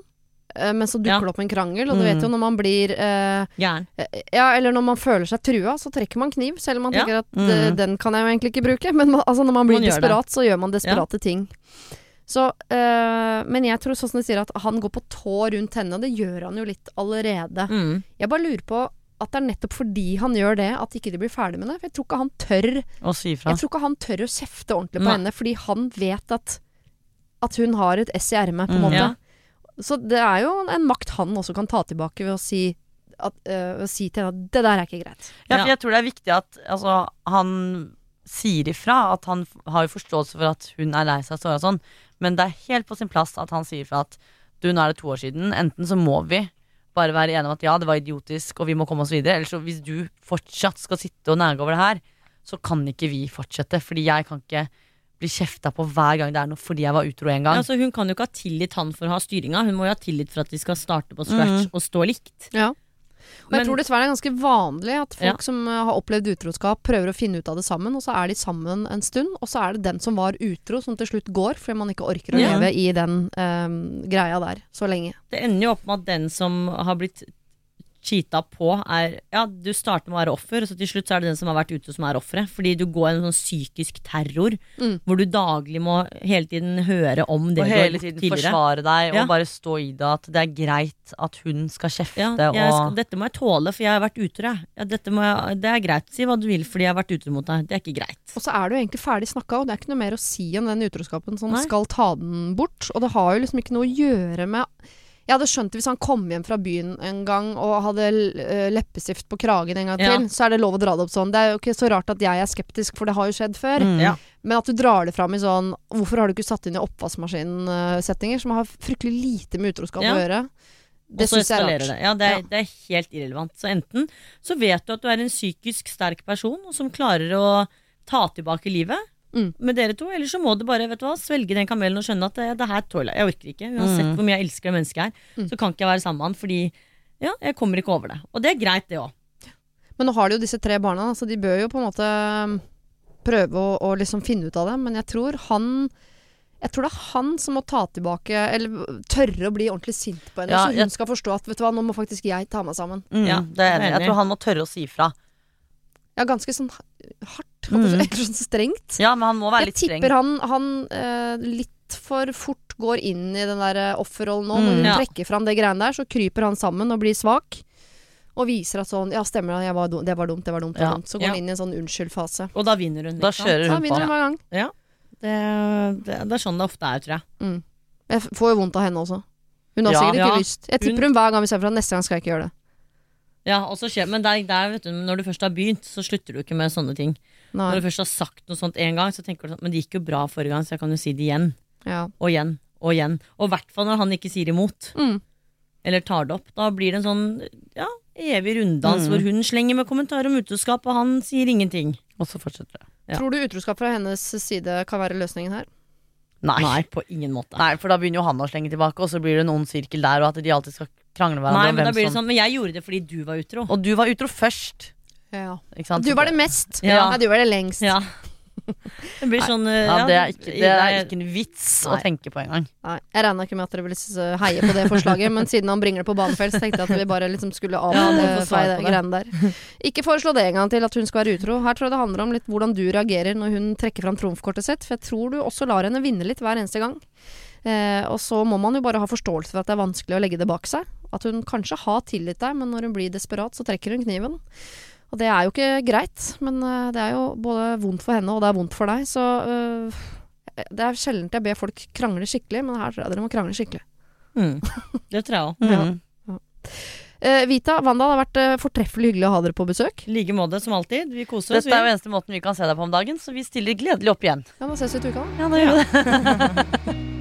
Eh, Men så dukker Ja. det opp en krangel, og du vet jo når man blir eh, gæren. eh, Ja, eller når man føler seg trua, så trekker man kniv, selv om man Ja. tenker at Mm. eh, den kan jeg jo egentlig ikke bruke. [laughs] Men man, altså, når man blir Man desperat, så gjør man desperate ting. Så, eh, men jeg tror sånn som du sier at han går på tå rundt henne, og det gjør han jo litt allerede. Mm. Jeg bare lurer på at det er nettopp fordi han gjør det, at ikke de blir ferdig med det. For jeg tror ikke han tør å si fra. Jeg tror ikke han tør å kjefte ordentlig på Nei. henne, fordi han vet at, at hun har et ess i ermet, på en Mm. måte. Så det er jo en makt han også kan ta tilbake ved å si, at, øh, å si til henne at det der er ikke greit. Ja, for jeg tror det er viktig at altså, han sier ifra. At han har jo forståelse for at hun er lei seg og sånn. Men det er helt på sin plass at han sier ifra at du, nå er det to år siden. Enten så må vi bare være enige om at ja, det var idiotisk, og vi må komme oss videre. Eller så hvis du fortsatt skal sitte og nære over det her, så kan ikke vi fortsette. Fordi jeg kan ikke bli kjefta på hver gang det er noe fordi jeg var utro en gang. Ja, altså, hun kan jo ikke ha tillit han for å ha styringa, hun må jo ha tillit for at de skal starte på scratch Mm. og stå likt. Ja. Og jeg tror dessverre det er ganske vanlig at folk Ja. som eh, har opplevd utroskap, prøver å finne ut av det sammen, og så er de sammen en stund, og så er det den som var utro, som til slutt går, fordi man ikke orker å Ja. leve i den um, greia der så lenge. Det ender jo opp med at den som har blitt cheata på, er Ja, du starter med å være offer, og så til slutt så er det den som har vært ute som er offeret. Fordi du går en sånn psykisk terror, Mm. hvor du daglig må hele tiden høre om det og du har hele tiden forsvare deg Ja. og bare stå i det. At det er greit at hun skal kjefte Ja, jeg skal, dette må jeg tåle, for jeg har vært utro. Ja, det er greit. Si hva du vil fordi jeg har vært utro mot deg. Det er ikke greit. Og så er du egentlig ferdig snakka, og det er ikke noe mer å si om den utroskapen som Nei. skal ta den bort. Og det har jo liksom ikke noe å gjøre med Jeg hadde skjønt det hvis han kom hjem fra byen en gang og hadde eh, leppestift på kragen en gang Ja. til, så er det lov å dra det opp sånn. Det er jo ikke så rart at jeg er skeptisk, for det har jo skjedd før. Mm. Ja. Men at du drar det fram i sånn Hvorfor har du ikke satt inn i oppvaskmaskinsettinger som har fryktelig lite med utroskap Ja. å gjøre? Det så syns jeg er rart. det. Ja, det er, det er helt irrelevant. Så enten så vet du at du er en psykisk sterk person som klarer å ta tilbake livet Mm. med dere to, eller så må du bare vet du hva, svelge den kamelen og skjønne at det, det her tåler jeg. Jeg orker ikke. Uansett Mm. hvor mye jeg elsker det mennesket her, Mm. så kan ikke jeg være sammen med han fordi ja, jeg kommer ikke over det. Og det er greit, det òg. Men nå har de jo disse tre barna, så de bør jo på en måte um, prøve å, å liksom finne ut av det. Men jeg tror han jeg tror det er han som må ta tilbake, eller tørre å bli ordentlig sint på henne. Ja, så hun jeg- skal forstå at vet du hva, nå må faktisk jeg ta meg sammen. Mm, Ja, det er jeg enig. enig. Jeg tror han må tørre å si ifra. Ja, ganske sånn hardt. Mm. [laughs] Sånn strengt. Ja, men han må være Jeg litt streng. Jeg tipper han, han eh, litt for fort går inn i den der eh, offerrollen nå. Når Mm. hun Ja. trekker fram det greiene der, så kryper han sammen og blir svak. Og viser at sånn Ja, stemmer det, var dum, det var dumt, det var dumt. Det var Ja. dumt. Så går Ja. han inn i en sånn unnskyld-fase. Og da vinner hun. Da kjører hun vinner på. hver gang. Det, det, det er sånn det ofte er, tror jeg. Mm. Jeg får jo vondt av henne også. Hun har Ja. sikkert ikke Ja. lyst. Jeg tipper hun hver gang vi ser fra neste gang skal jeg ikke gjøre det. Ja, og så skjer, Men der, der, vet du, når du først har begynt, så slutter du ikke med sånne ting. Nei. Når du først har sagt noe sånt en gang, så tenker du sånn Men det gikk jo bra forrige gang, så jeg kan jo si det igjen. Ja. Og igjen. Og igjen. Og i hvert fall når han ikke sier imot. Mm. Eller tar det opp. Da blir det en sånn ja, evig runddans Mm. hvor hun slenger med kommentarer om utroskap, og han sier ingenting. Og så fortsetter det. Ja. Tror du utroskap fra hennes side kan være løsningen her? Nei. Nei, på ingen måte. Nei, for da begynner jo han å slenge tilbake, og så blir det en ond sirkel der, og at de alltid skal krangle med hverandre. Nei, men da blir det sånn Men jeg gjorde det fordi du var utro. Og du var utro først. Ja. Ikke sant? Du var det mest. Ja. Nei, du var det lengst. Ja. Det blir sånn eh, Ja, det er ikke, det er ikke en vits å tenke på engang. Nei, jeg regna ikke med at dere ville heie på det forslaget, men siden han bringer det på banefelt, så tenkte jeg at vi bare liksom skulle Ja, det, på de greiene der. Ikke foreslå det en gang til, at hun skal være utro. Her tror jeg det handler om litt hvordan du reagerer når hun trekker fram trumfkortet sitt, for jeg tror du også lar henne vinne litt hver eneste gang. Eh, og så må man jo bare ha forståelse for at det er vanskelig å legge det bak seg. At hun kanskje har tilgitt deg, men når hun blir desperat, så trekker hun kniven. Og det er jo ikke greit, men eh, det er jo både vondt for henne, og det er vondt for deg, så øh, Det er sjelden jeg ber folk krangle skikkelig, men her tror jeg dere må krangle skikkelig. Mm. Det tror jeg òg. [laughs] Mm. Eh, Vita, Wanda, det har vært uh, fortreffelig hyggelig å ha dere på besøk. I like måte som alltid. Vi koser oss. Dette er jo eneste måten vi kan se deg på om dagen, så vi stiller gledelig opp igjen. Ja, da ses vi til uka. Ja, da gjør vi [laughs] det. [laughs]